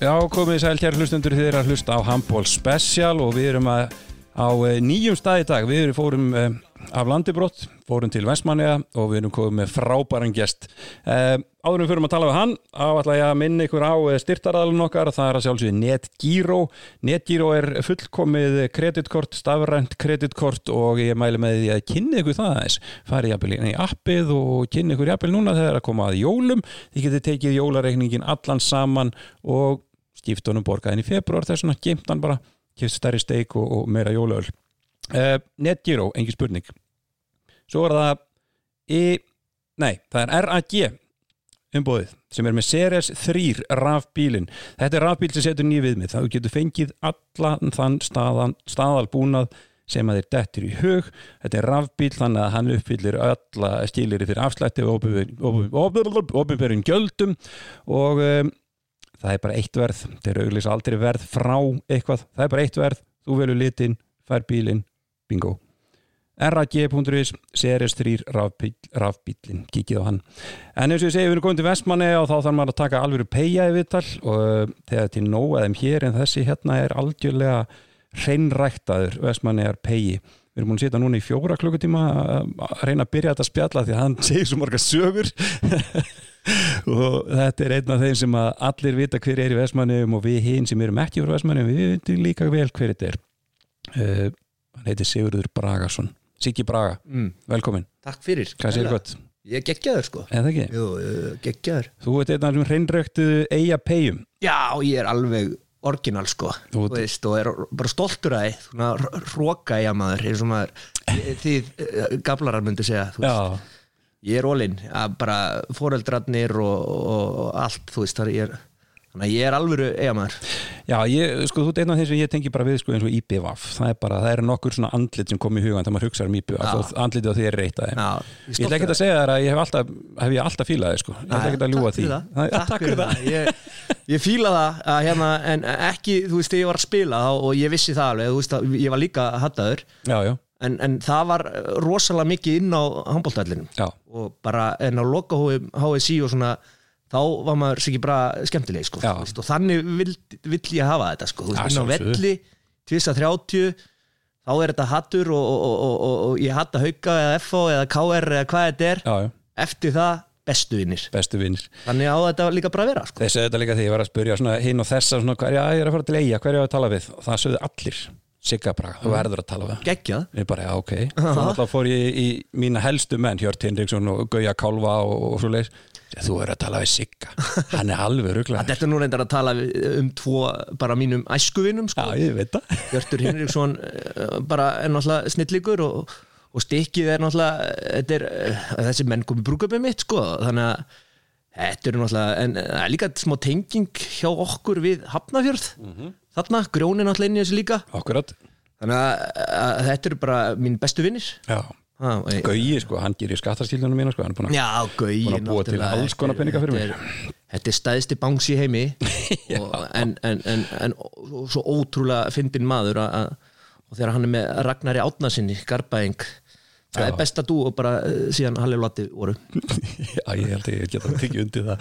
Já, komið sæl hér hlustundur er að hlusta á Handból Special og við erum að, á eh, nýjum stað í dag. Við erum fórum eh, af landibrott, fórum til Vestmanniða og við erum komið með frábæran gest. Eh, áðurum fyrir að tala við hann, áallega ég að minna ykkur á styrtaraðalun okkar, það er að sjálfsögðu NetGiro. NetGiro er fullkomið kreditkort, stafrænt kreditkort og ég mæli með því að kynni ykkur það aðeins. Jafnvel í appið og kynni ykkur jafnvel núna þegar að koma að jólum. Þið getið tekið jólareikningin allan saman og skiptunum borgaðin í februar þess vegna gemt hann bara, keft stærri steik og, og meira jólaöl. Uh, NetGiro, engin spurning. Svo er það í, nei, það er RAG umbóðið sem er með Ceres 3 rafbílin þetta er rafbíl sem setur nýju viðmið. Það getur fengið allan þann staðan, staðalbúnað sem að þeir dettur í hug. Þetta er rafbíl þannig að hann uppfyllir alla stílir fyrir afslætti og ofinverðin gjöldum og um, það er bara eitt verð, þeir auðvitað aldrei verð frá eitthvað, það er bara eitt verð. Þú velur litin, fær bílin bingo. Rag.is CRS3 rafbíl, rafbílin kikið á hann. En eins og ég segi við erum komið til Vestmanni og þá þarf maður að taka alveg peia í vittal og þegar til nóaðum hér en þessi hérna er algjörlega hreinræktaður Vestmanni er pegi við erum múin að sitja núna í fjóra klukkutíma að reyna að byrja þetta spjalla því að hann segir svo marga sögur og þetta er einn af þeim sem að allir vita hver er í Vestmannum og við hinn sem erum ekki frá Vestmannum við veitum líka vel hver þetta er. Uh, hann heitir Sigurður Bragason. Siggi Braga, mm. velkomin Takk fyrir. Hvað sér gott? Ég geggjaður sko. Eða ekki? Jú, geggjaður. Þú ert einn af þessum hreinröktu eiga pegjum Já, ég er alveg orginal sko. Þú- veist, og er bara stoltur að þið Svona hróka eiga maður eins og maður Þið uh, gablarar myndu segja þú veist. Já, Ég er ólinn, bara foreldrarnir og, og allt, þú veist, þar ég er ég er alvöru eiga maður já ég, sko, þú ert einn af þeim sem ég tengi bara við sko, eins og IPVAF. Það er bara, það er nokkur svona andlit sem kom í hugan þegar maður hugsaður um IPVAF og andlitið á því er reyta þeim. Já, Ég ætla ekki að segja þér að ég hef alltaf, hef ég alltaf fílað þig sko, ég ætla ekki að ljúga því. það, Takk fyrir það. Ég, ég fíla það að hérna, en ekki, þú veist, ég var að spila og ég vissi það alveg, að en, en það var rosalega mikið inn á handbóltællinum og bara en á loka HSI og svona þá var maður sér ekki bara skemmtileg sko, og þannig vill, vill ég hafa þetta sko, veist, inn á velli tvisa 30 þá er þetta hattur og, og, og, og, og ég hatta hauka eða FO eða KR eða hvað þetta er. Já, já, eftir það bestu vinnir þannig á þetta líka bara að vera sko. Þessi þetta líka því ég var að spyrja svona hinn og þessa svona hverja er að fara til eiga, hverja á að tala við? Og það sögðu allir, Sigga Braga, þú verður að tala við hann. geggjað Ég bara, já, ok, svo alltaf fór ég í mína helstu menn, Hjört Hinriksson og Gauja Kálfa og, og svo leis þú verður að tala við Sigga, hann er alveg rugglega Þetta er nú reyndar að tala um tvo bara mínum æskuvinum sko. Já, ég veit það. Hjörtur Hinriksson eh, bara er náttúrulega snillíkur og, og stikkið er náttúrulega er, eh, þessi menn komið brúköpið mitt sko, þannig að þetta er náttúrulega, en eh, það er líka smá tenging hjá okkur við Hafnafjörð þarna, grjónin náttúrulega inn í þessu líka. Akkurat, þannig að, að þetta eru bara mín bestu vinnir já. Ha, og ég- Gauji, sko, hann gerir skattaskildunum mína, sko, hann er búin að Já, gauði Búin að búa til alls konar peninga fyrir mig. Þetta er stæðsti banks í heimi. Og, en, en, en, en og svo ótrúlega fyndin maður að, að, og þegar hann er með Ragnari Átnasinni, Garbaeng það er besta dú og bara eh, síðan Halli Latti voru. Já, ég held að ég geta tekið undir það.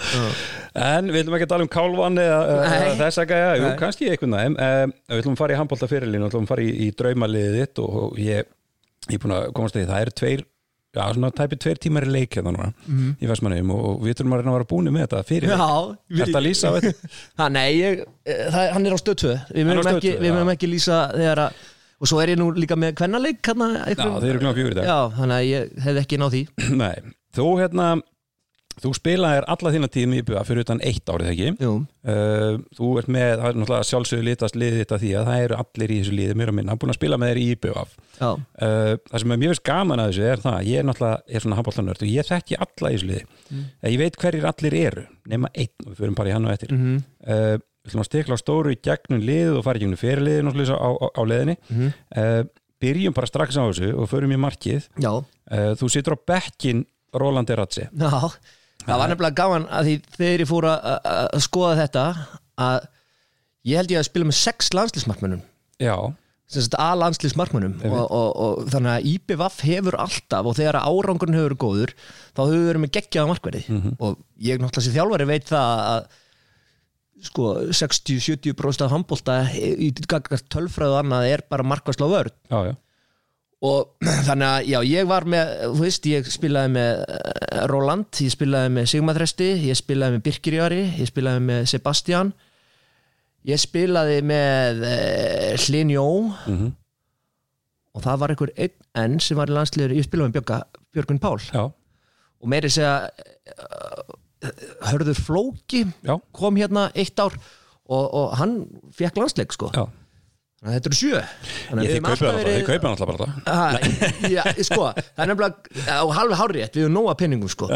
En við ætlum ekki að tala um kálvan eða Nei. þessa gæja, jú, kannski veginn. Um, Við ætlum að fara í handbólta fyrirlínu Við ætlum að fara í, í draumaliðið þitt og, og ég, ég er búin að komast því. Það eru tveir, já, svona tæpi tveir tímar í leik hérna núna í Vestmannum og, og við þurfum að reyna að vera búinu með þetta fyrir Já, Er þetta að lýsa á þetta? Ha, nei, ég, eh, það, hann á stöð 2 Við Hann á mögum Stöð ekki, 2, við já. mögum ekki lýsa þegar að og svo er ég nú líka með kvennaleik hérna, Já, þeir eru kljóðan fjögur í dag Já, þannig að ég hef ekki náð því Nei, þú hérna þú spilaðir alla þína tíðum í IBA fyrir utan eitt árið ekki Jú, Uh, þú ert með, það er náttúrulega sjálfsögur litast liðið þetta því að það eru allir í þessu liði mér og minna, búin að spila með þér í já, uh, það sem er mjög gaman að þessu er það, ég er náttúrulega er svona handbóllanörd og ég þekki alla í þessu liði mm. ég veit hverjir allir eru, nema einn og við förum bara í hann og eftir mm. -hmm. Við ætlum að stikla á stóru í gegnum liðið og fara í gegnum fyrirliðið náttúrulega á, á, á liðinni Mhm. uh, byrjum bara strax á þessu og förum í markið. Uh, þú situr á bekkin Rolandi Ratsi Já, það var nefnilega gaman að því þegar ég fór að- að skoða þetta að ég held ég að spila með sex landslýsmarkmönnum já, að landslýsmarkmönnum og, og, og þannig að IPVAF hefur alltaf og þegar árangurinn hefur góður þá hefur við verið með geggjaða markverði Mhm. og ég náttúrulega sem þjálfari veit það að sko 60-70% af handbólta í tölfræðu annað er bara markværsla á vörð já, já, og þannig að já, ég var með þú veist, ég spilaði með eh, Roland, ég spilaði með Sigmar Þresti ég spilaði með Birkirjári, ég spilaði með Sebastian. Ég spilaði með uh, Hlyn Jó. Mhm, og það var einhver einn enn sem var í landsliður, ég spilaði með Björgun Pál. Já, og meiri segja uh, Hörður Flóki já, kom hérna eitt ár og, og hann fekk landsleik sko. Já. þannig að þetta eru sjö. Ég alltaf alltaf, verið- þið kaupið alltaf bara það já, sko, það er nefnilega á halvi hárrétt, við erum nóga penningum sko.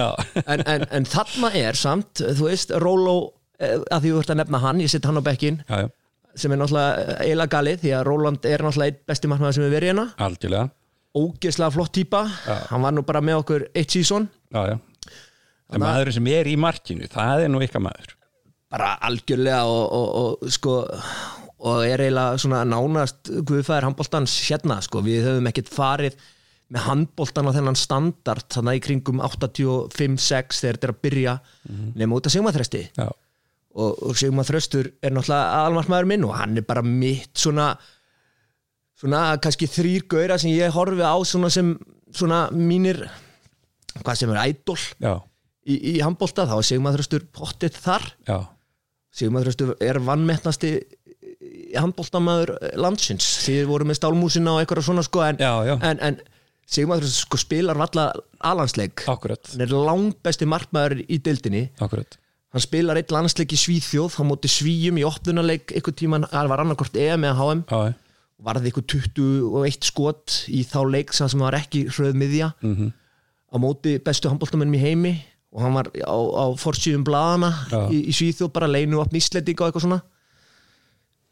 En, en, en þarna er samt, þú veist, Róló eh, að því þú ert að nefna hann, ég sitt hann á bekkin Já, já, sem er náttúrulega eiginlega galið því að Róland er náttúrulega einn besti markmaður sem við verið hérna. Algjörlega. Ógeðslega flott típa, hann var nú bara með okkur eitt sísón, Já, já En maðurinn sem er í markinu, það er nú ykkar maður. Bara algjörlega og, og, og sko og er eiginlega svona nánast guðfæðir handbóltans hérna sko, við höfum ekkert farið með handbóltan á þennan standard þannig í kringum 85-6 þegar þetta er að byrja nema út af Sigmaþresti. Og, og Sigmar Þröstur er náttúrulega aðalmarkmaður minn og hann er bara mitt svona svona kannski þrýr gaura sem ég horfi á svona sem svona mínir hvað sem er ædol já, í, í handbólta þá er Sigmar Þröstur pottið þar. Þröstur er vannmettnasti handbóltamæður landsins. Því þið voru með stálmúsina og eitthvað svona sko en, já, já. en, en Sigmar Þröstur sko spilar valla alansleik hann er langt besti markmaður í deildinni. Akkurat. Hann spilar eitt landsleik í Svíþjóð hann móti Svíjum í opnunarleik eitthvað tíman, það var annarkort EM eða HM Já, já, varði eitthvað 21 skot í þá leik sem var ekki hröð miðja. Mhm, á móti bestu handbóltamennum í heimi og hann var á, á forsýðum blaðana Já. í, í Svíþjóð bara leinu upp nýsletika og eitthvað svona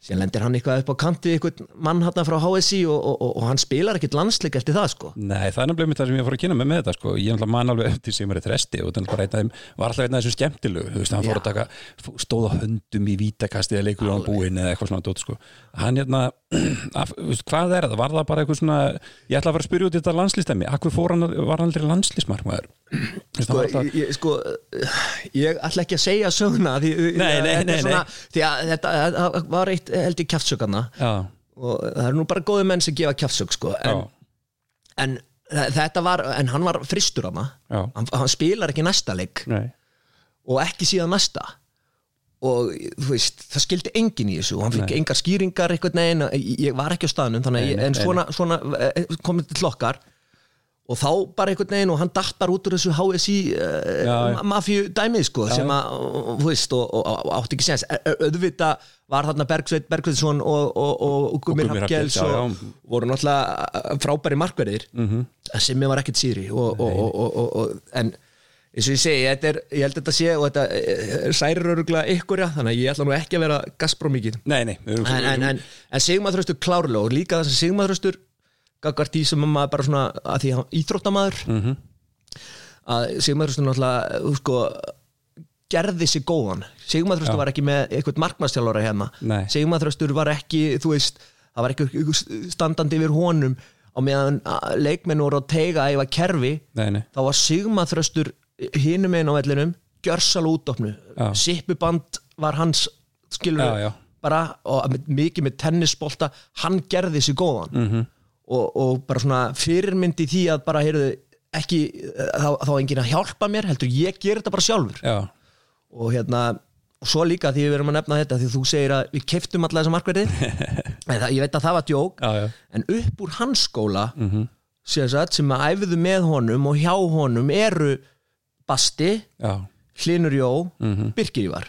síðan lendir hann eitthvað upp á kanti eitthvað mann hann frá HSI og, og, og, og hann spilar ekkit landsleik eftir það sko Nei, það er nefnilega mitt það sem ég fór að kynna með með þetta sko. ég man alveg eftir sem er eitt resti og það var alltaf einn af þessum skemmtilegu þú veist, hann fór að taka, stóð á höndum í vítakasti eða leikur á búin eða eitthvað svona dót, sko. hann hérna af, veist, hvað er það, var það bara eitthvað svona ég ætla að fara að spyrja út í þetta landslistemi akkur fór hann, var hann aldrei veist, sko, alltaf, ég, sko, ég ætla ekki að segja söguna því, Nei, nei, þetta er nei, svona, því að þetta það var eitt held ég kjaftsökarna já, og það eru nú bara góði menn sem gefa kjaftsök sko. en, en þetta var en hann var fristur hana já, hann, hann spilar ekki næsta leik. Nei. Og ekki síðan næsta og þú veist, það skildi enginn í þessu og hann fikk engar skýringar eitthvað neginn, ég var ekki á staðnum þannig, Nei, nei, en svona, svona eh, komið til hlokkar og þá bara einhvern veginn og hann datt bara út úr þessu HSI uh, já. mafíu dæmið sko Já, sem að, þú veist, og, og, og átti ekki séns. Auðvita var þarna Bergsveit Bergsveitsson og, og, Hrafnkels, já, og voru náttúrulega eh, frábæri markverðir. Mhm. sem ég var ekkert síri og, og, og, og, og, og, en eins og ég segi, er, ég held að þetta sé og þetta eh, særir öruglega ykkur já, þannig að ég ætla nú ekki að vera Gazprom mikið Nei, nei, en, en, en, en Sigmar Þröstur klárlega og líka þess að Sigmar Þröstur gagvart í sem maður bara svona að því Mhm. að Sigmar Þröstur náttúrulega þú sko, gerði sig góðan Sigmar Þröstur Já. var ekki með eitthvað markmannstjálfara hérna Nei. Sigmar Þröstur var ekki þú veist, það var ekki standandi yfir honum á meðan að leikmenn voru að teiga að efa kerfi Nei, nei, þá var Sigmar Hinum einn á vellinum gjörsal útofnu Já. sippuband var hans skilur Já, já. bara og mikið með tennisbolta hann gerði sig góðan Mhm. -hmm. og, og bara svona fyrirmyndi því að bara heyrðu ekki þá, þá enginn að hjálpa mér heldur ég ger þetta bara sjálfur já, og hérna og svo líka því við erum að nefna þetta því þú segir að við keftum alla þessa markverði ég veit að það var djók já, já, en upp úr hans skóla Mhm. -hmm. sem að æfðu með honum og hjá honum eru Basti, já, Hlinur Jó Mhm. Birkir Ívar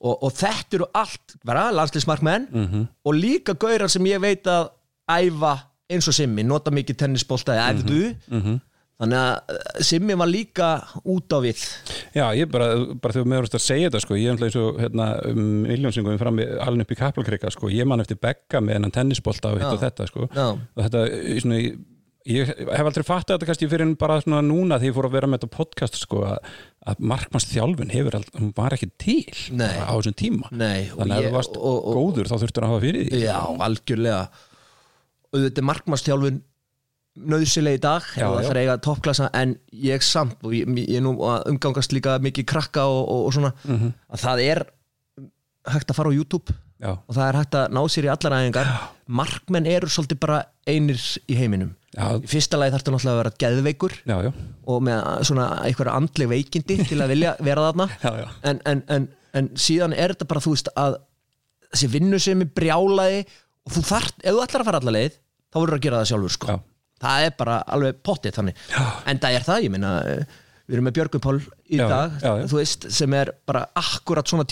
og, og þetta eru allt bara landslismarkmenn Mhm. og líka gaurar sem ég veit að æfa eins og Simmi, nota mikið tennisbolta eða æfðu Mhm. þannig að eh, Simmi var líka út á við Já, ég bara, bara þegar meður að segja þetta sko, ég er alltaf eins og hérna, um, miljónsingum fram í- alveg upp í kaplkrika sko, ég man eftir Begga með hennan tennisbolta og og þetta sko Já. og þetta, í svona, ég, ég hef aldrei fattað þetta kannski fyrir en bara svona núna því ég fór að vera með þetta podcast sko að, að markmanns þjálfun hefur aldrei, hún var ekki til Nei. á þessum tíma. Nei, þannig að ef þú varst og- og- góður þá þurftur að hafa fyrir því. Já, algjörlega. Auðvitað er markmannstjálfun nöðsileg í dag það þarf eiga toppklassa en ég samt og ég, ég nú umgangast líka mikið krakka og, og, svona Mhm. að það er hægt að fara á YouTube Já, og það er hægt að ná sér í allar æfingar. Markmenn eru svolítið bara einir í heiminum já, í fyrsta lagi þarftu náttúrulega að vera geðveikur já, já, og með svona einhverja andleg veikindi til að vilja vera þarna. En, en, en, en síðan er þetta bara þú veist að þessi vinnu sem er brjálaði og þú þarft, ef þú ætlar að fara allar leið þá verður að gera það sjálfur sko. Það er bara alveg pottið þannig. En það er það, ég eh, við erum með Björgum Pál í dag þú veist, sem er bara akkurat svona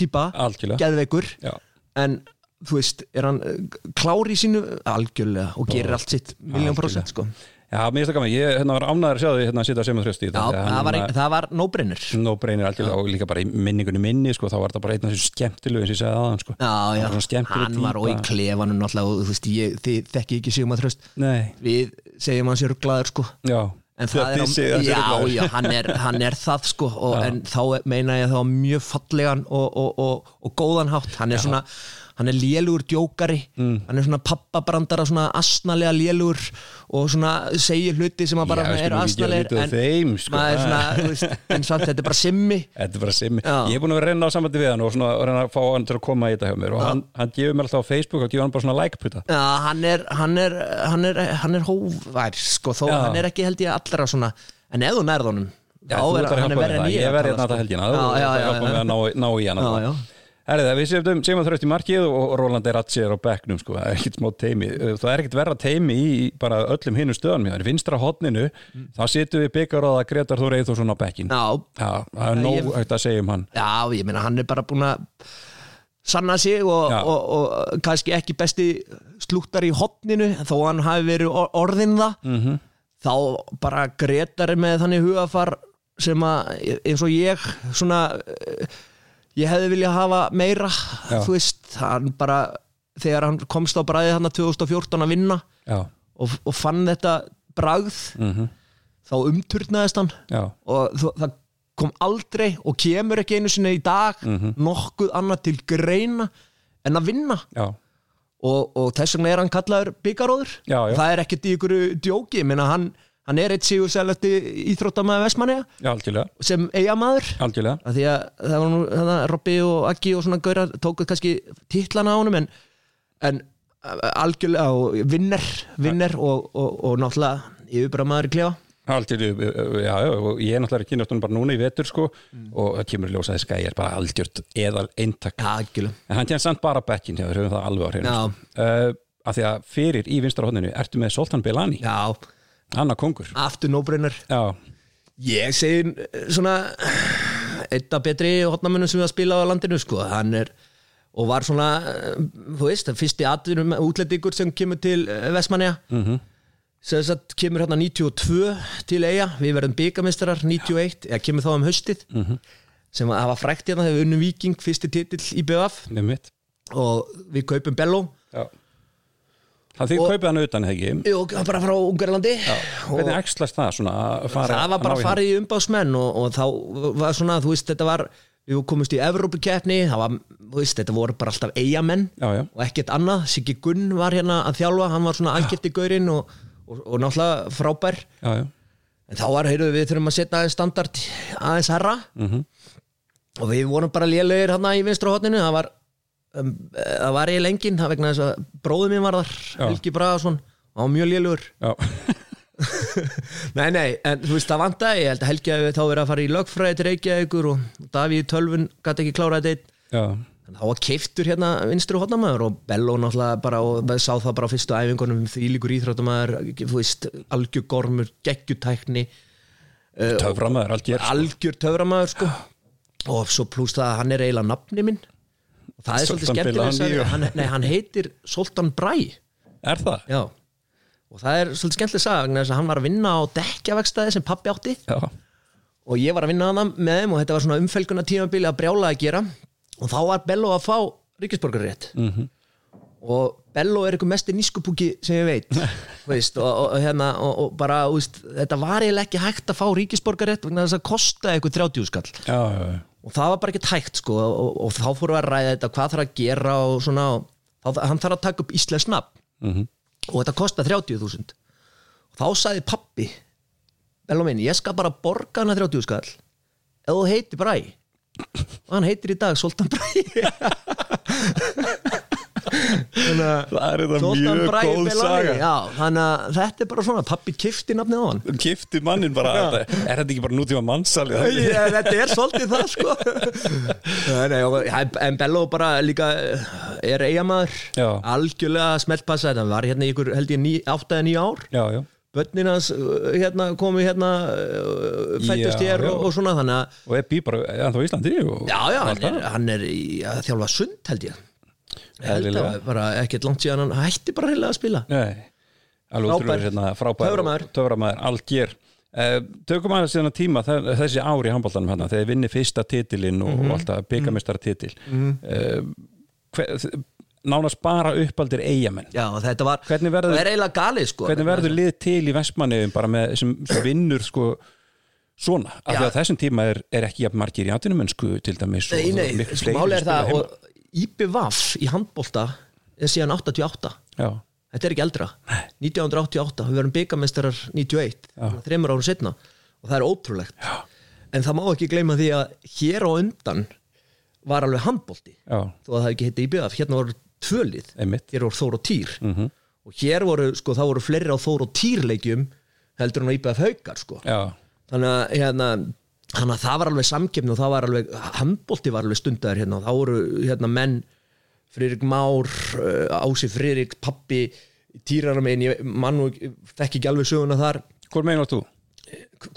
geðveikur. Já. en þú veist, er hann eh, klár í sínu? Algjörlega og gerir allt sitt miljón prosent sko. Já, mér finnst það gaman, ég hérna, var ánæður að sjá því hérna að sitja að þrjósti í Já, þetta það var, það no-brainer. no brainer algjörlega og líka bara í minningunni minni sko, þá var þetta bara einn af þessu skemmtilegu eins og ég segði aðan sko. Já, já, Það hann var og í klefanum náttúrulega og þú veist, ég, þekki ekki Sigmar Nei, við segjum hans rugglaður sko. Já. En það er, hans já, já, hann er, hann er það sko og, en þá meina ég þá á mjög fallegan og, og, og, og góðan hátt. Hann er svona, hann er lélugur djókari Mm. hann er svona pappabrandara svona asnalega lélugur og svona segir hluti sem að bara Já, asnalegir lítið af þeim, sko. er svona, veist, en samt þetta er bara simmi Þetta er bara simmi. Ég er búin að vera að reyna á sambandi við hann og svona reyna að fá hann til að koma í þetta hjá mér og hann, hann gefur mér alltaf á Facebook og gefur hann bara svona like-puta. Já, hann er, hann er, hann er, hann er hóvær, sko, þó Já. hann er ekki held ég allra svona, en ef þú nærð honum, Já, þú er ert að er hjálpa en það. ég. Verði tala, hérna sko. þetta helgina. Þú ert að já, hjálpa já. mér að ná í hann. Herrið, við setjum Sigmar Þröst í markið og Eratsi er á bekknum sko, það er ekkert smá teimi það er ekkert verra teimi í bara öllum hinnum stöðanum hjá þér. vinstra hotninu þá setjum við byggaráða Gretar Þór Eithússon á bekkin Já, Já, það er nóg hægt að segja um hann. Já, ég meina, hann er bara búin að sanna sig og, og, og, kannski ekki besti slúttar í hotninu, þó hann hafi verið or- orðinn það, mm -hmm. þá bara gretar með þannig hugafar sem að, eins og ég, svona, ég hefði viljað hafa meira, Já. þú veist, hann bara, þegar hann komst á bræði hann 2014 að vinna, og, og fann þetta bragð mm þá umturnaðist hann. Já, og það kom aldrei og kemur ekki einu sinni í dag Mhm. nokkuð annað til greina en að vinna. Og, og þess vegna er hann kallaður byggaróður það er ekkert í ykkur djóki. Minna hann, hann er eitt sigur selati íþróttamæði Vestmanniða sem af því að það var nú hana, Robby og Aggi og svona gaurar tókuð kannski titlana á honum en, en algjörlega og vinner, vinner og, og, og náttúrulega yfirbræðmaður í klefa algjörlega já, og ég er náttúrulega ekki náttúrulega bara núna í vetur sko. Og það kemur í ljós að þessi skæði er bara algjört eðal eintak. Já, algjörlega. En hann kemur samt bara bekkin þér, höfum það alveg á hreinu Já. sko. uh, af því að fyrir í vinstra hodninu ertu með Soltan Belani, Já, hann að kongur. Aftur nóbrennar já, Ég segi eh, svona einn af betri hotnamönnum sem við að spila á landinu sko, hann er og var svona, eh, þú veist, fyrsti atvinnum útlendingur sem kemur til Vestmanja mm -hmm. sagt kemur hérna 92 til eiga við verðum byggamistrar 91 eða kemur þá um haustið. -hmm. sem að hafa frækt hérna þegar við unnum Viking fyrsti titill í BF og við kaupum Bello. Já. Það þið Og- kaupið hann utan ekki? Jú, bara frá Ungarlandi hvernig æxlast það svona að fara það var bara að fara í umbásmenn og, og þá var svona, þú veist, þetta var við komumst í Evrópukeppni það var, þú veist, þetta voru bara alltaf eigamenn og ekkert annað, Siggi Gunn var hérna að þjálfa, hann var svona algert í gaurinn og, og, og náttúrulega frábær. Já, já, en þá var, heyrðu, við þurfum að setja standard aðeins herra Mhm. og við vorum bara lélegir hérna í vinstra hotninu, það var um, það var eiginlega enginn, það vegna þess að bróður mín var þar. Helgi Bragason hann var mjög lélugur já. Nei, nei, en þú veist það vantaði ég held að Helgi hafi þá verið að fara í lögfræði til Reykjavíkur og Davíð Tölvun gæti ekki klára þetta þá var keiftur hérna vinstri hotnamaður og Bello náttúrulega bara og sá það bara á fyrstu æfingunum því líkur íþróttamaður, þú veist algjörgormur, geggjutækni. Töframöður, algjör sko. algjör töframaður sko. Og svo pluss það að hann er eiginlega nafni minn og það er svolítið skemmtilega að hann, nei, hann heitir Soltan Bræ er það? já og það er svolítið skemmtilega að sagna þess að hann var að vinna á dekkjavegstæði sem pappi átti já, og ég var að vinna hana með þeim og þetta var svona umfelguna tímabili að brjála að gera og þá var Bello að fá ríkisborgarrétt Mhm. -hmm. og Bello er eitthvað mesti nískupúki sem ég veit veist, og, og, hérna, og, og bara veist, þetta var eiginlega ekki hægt að fá ríkisborgarrétt vegna þess að kosta eitthvað 30 skall já, já, já. Og það var bara ekki hægt sko og, og, og þá fórum við að ræða þetta hvað þarf að gera og svona og þá, hann þarf að taka upp íslensk nafn. Mhm. og þetta kostar 30.000 og þá sagði pappi Bello minn, ég skal bara borga hana 30 skall ef þú heitir Bræ og hann heitir í dag Soltan Bræ að Það er þetta mjög góð saga. Já, þannig að þetta er bara svona pappi kifti nafnið á hann. Kifti mannin bara Er þetta ekki bara nútíma mannsali? Já, þetta er svolítið það sko. Nei, ja, en Bello bara líka er eigamæður Já. algjörlega smeltpassa þetta. Var hérna ykkur held ég ný, átta eða nýja ár. Já, já. Börnin hans uh, hérna, komu hérna uh, fættust Já, já. og, og svona þannig að Og er bí bara, hann þá í Íslandi? Og, já, já, hann er, hann er í að þjálfa sund held ég Ekkert langt síðan hann hætti bara heila að spila. Frábær. hérna. Töframaður, algjör. Uh, Tökum aðeins síðan að tíma þessi ár í handbóltanum hérna, þegar þið vinni fyrsta titilinn og, Mhm. og alltaf byggamestara titil mm hver, nánast bara uppaldir eigamenn já, og þetta var, Hvernig verður- er galið sko hvernig verður lið til í Vestmanniðum bara með sem, sem vinnur sko svona, af því að þessum tíma er, er ekki margir í atvinnumönsku til dæmis Nei, nei, sko, máli er það og IPVAF í handbólta er síðan 88 Já, þetta er ekki eldra. 1988, við verum byggamestrar 91, þreymur árum setna og það er ótrúlegt. Já. en það má ekki gleyma því að hér á undan var alveg handbólti þó að það ekki heiti IPVAF, hérna voru tvölið einmitt. Hér voru Þór og Týr. Mm og hér voru, sko, það voru fleiri á Þór og Týr leikjum heldur en á IPVAF haukar, sko. Já, þannig að, hérna, þannig að það var alveg samkefni og það var alveg, handbólti var alveg stundaður hérna. Og þá voru hérna menn Friðrik Már, uh, Ási Friðrik pappi, týrara megin ég mann og þekki ekki alveg söguna þar. Hvor megin var þú?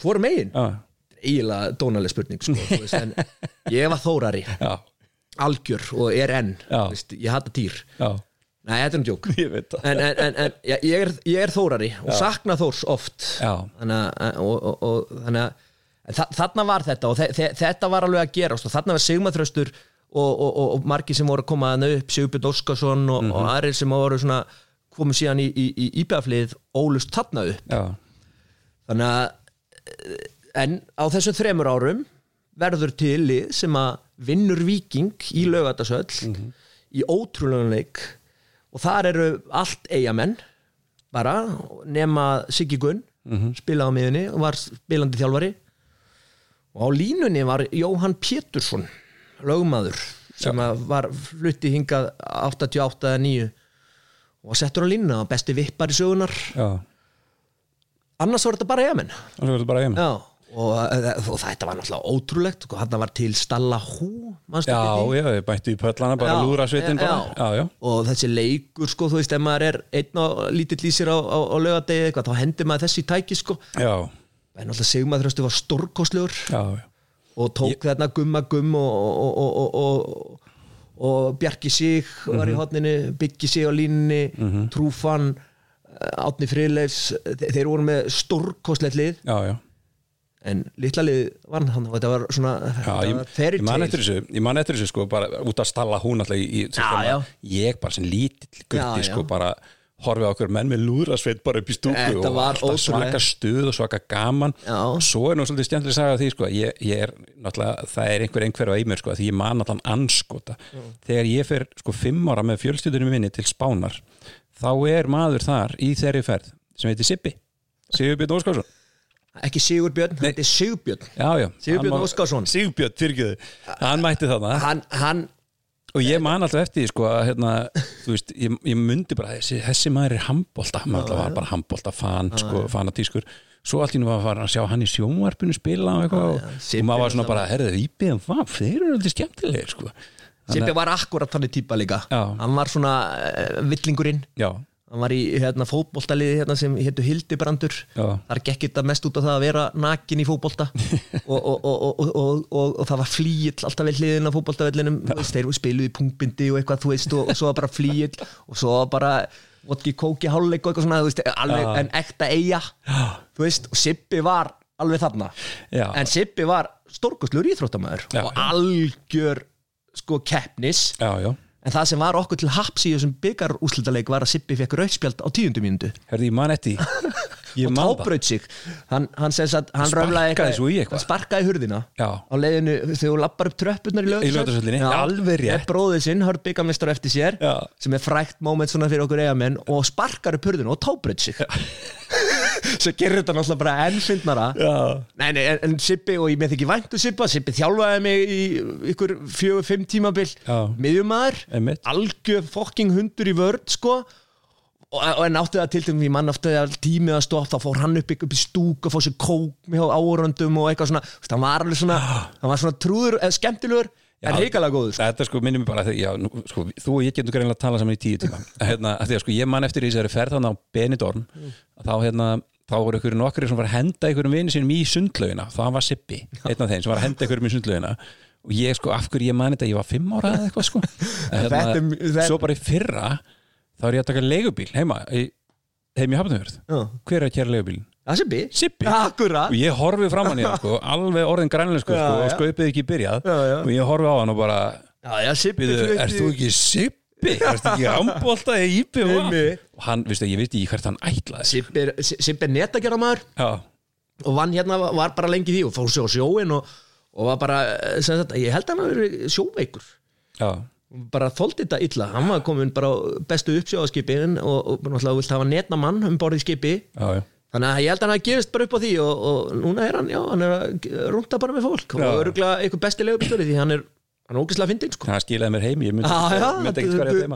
hvor megin? Já, eiginlega dónaleg spurning sko, veist, en ég var þórari. Já, algjör og er enn Já. veist, ég hata týr já. Nei, þetta er um djók. En, en, en, en ég, er, ég er þórari og sakna þórs oft. Já, þannig að, þa þarna var þetta og þe þe þetta var alveg að gerast og þarna var Sigmaþröstur og, og, og, og margir sem voru að koma að upp Sigurbjörn Óskarsson og, og aðrir sem voru svona komið síðan í, í, í íbæðaflið ólust þarna upp. Já, þannig að eh, en á þessum þremur árum verður til lið sem að vinnur viking í lögatasöll í ótrúlega leik og þar eru allt eigamenn bara nema Siggi Gunn spilaði á miðunni og var spilandi þjálfari og á línunni var Jóhann Pétursson lögmaður sem var flutti hingað 88 eða 9 og var settur á línuna besti vippar í sögunar já. Annars var þetta bara eigamenn Og svo verður bara Já, og, og þetta var náttúrulega ótrúlegt og hann var til Stalla Hú manstu Já, já, ég bætti í pöllana bara lúra já, og þessi leikur sko, þú veist, ef maður er einn og lítill í sér á, á, á eitthvað, þá hendur maður þessi tæki sko. Já, en náttúrulega Sigmar þröstu var já. og tók þarna gumma gumm og, og, og, og, og, og Bjarki Sig var Mhm. í hotninu, Byggi Sig á línunni Trúfan Átni Friðleifs, þe- þeir voru með stórkostlegt lið já, já. en litla lið var hann og þetta var svona ég, fairy ég man eftir þessu ég sko, bara út að stalla hún alltaf í, í Já, ég bara sem lítill gutti sko, bara horfið á okkur menn með lúðrasveit bara upp í stúku og svaka stuð og svaka gaman. Já. svo er nú svolítið stjæmtileg saga af því sko, ég, ég er náttúrulega, það er einhver einhver á einmér sko, því ég man allan anskota þegar ég fer sko fimm ára með fjölstjúðunum minni til Spánar þá er maður þar í þeirri ferð sem heitir Sippi Sigurbjörn Óskarsson. Ekki Sigurbjörn, þetta er Sigurbjörn. Já, já, Sigurbjörn Óskarsson. Sigurbjörn, fyrirgjöðu, hann mætti þarna. Hann, hann og ég man alltaf eftir því sko að hérna, þú veist, ég, ég myndi bara þessi, þessi maður er handbolta, maður alltaf var bara handbolta fan, sko, fanatískur. Svo allt í nú var að fara að sjá hann í sjónvarpinu spila og eitthvað og, og maður var svona bara, herðið, íbygðum hvað, þeir eru alltaf skemmtilegir, sko. Sippi var akkurat þannig típa líka. Já. hann var svona uh, villingurinn. Já, hann var í hérna, fótboltaliði hérna, sem héttu Hildibrandur. Þar gekk þetta mest út af það að vera nakin í fótbolta. Og, og, og, og, og, og, og það var flýill alltaf við hliðin á veist, þeir spiluðu í punktbindi og eitthvað þú veist, og, svo var bara flýill og svo var bara vodki kóki hálfleik og eitthvað svona, veist, alveg en ekta eiga veist, og Sippi var alveg þarna. Já. en Sippi var stórkostlur íþróttamæður og algjör sko keppnis. Já, já en það sem var okkur til haps í þessum byggarúslitaleik var að Sippi fekk rauðspjald á tíundu mínútu herðið, ég man. Ég og tábraut sig hann, hann, sem hann röflaði eitthvað. sparkaði hurðina Já. á leiðinu þegar þú lappar upp tröppurnar í Laugardalshöllinni, alveg rétt. bróðið sinn, hörð byggamestar eftir sér Já. sem er frækt moment svona fyrir okkur eigamenn og sparkar upp hurðina og tábraut sig svo gerir þetta náttúrulega bara enn fyndnara Já. Nei, nei, en, Sippi og ég með ekki væntu Sippa Sippi þjálfaði mig í ykkur fjögur, fimm tímabil Já. miðjumæður, algjör fokking hundur í vörð, sko og, en átti það til til því mann átti að tímið að stoppa, þá fór hann upp, upp í stúk og fór sér kók með áröndum og eitthvað svona, hann var alveg svona hann var svona trúður, eða skemmtilegur en heikalega góður, sko. Þetta sko minnum mig bara já, nú, sko, þú og ég getum greinlega að tala saman í tíu tíma. Hérna, því að sko ég man eftir í þessari ferð þannig á Benidorm að þá hérna þá voru ykkur nokkri sem var að henda ykkurum vini sínum í sundlaugina, það var Sippi einn af þeim sem var að henda ykkurum í sundlaugina. Og ég sko, af hverju ég man þetta, ég var fimm ára eða eitthvað sko. En Þetta þetta- svo bara í fyrra þá er ég að taka leigubíl heima í, heim í Hafnarfjörð Já. hver er að kæra leigubílinn? Það er Sippi? Sippi Akkurat og ég horfi fram hann í hann sko, alveg orðin grænlensku Já, sko, og já. skaupið ekki byrjað Já, já. og ég horfi á hann og bara Já, já, Sippi flutti- ert þú ekki Sippi? Ertu ekki ámbólta í og Einmitt. og hann, veistu, ég veit ekki hvert hann ætlaði Sippi er, Sippi er netagerðamaður Já, og vann hérna var bara lengi í því og fór sér á sjóin og, og var bara, eh, sem sagt, ég held að hann hafi verið sjóveikur já, bara þóldi þetta illa, hann var komin bara bestu uppsjóðaskipin og, og náttúrulega vilt hafa netna mann um borðið skipi já, já þannig að ég held að hann hafi gefist bara upp á því og, og núna er hann, já, hann er að rúnta bara með fólk Já. og öruglega eitthvað besti legubistöri því hann er, hann er ógislega fyndin sko. Hann skilaði mér heim, ég myndi, myndi ekki skvarja þeim.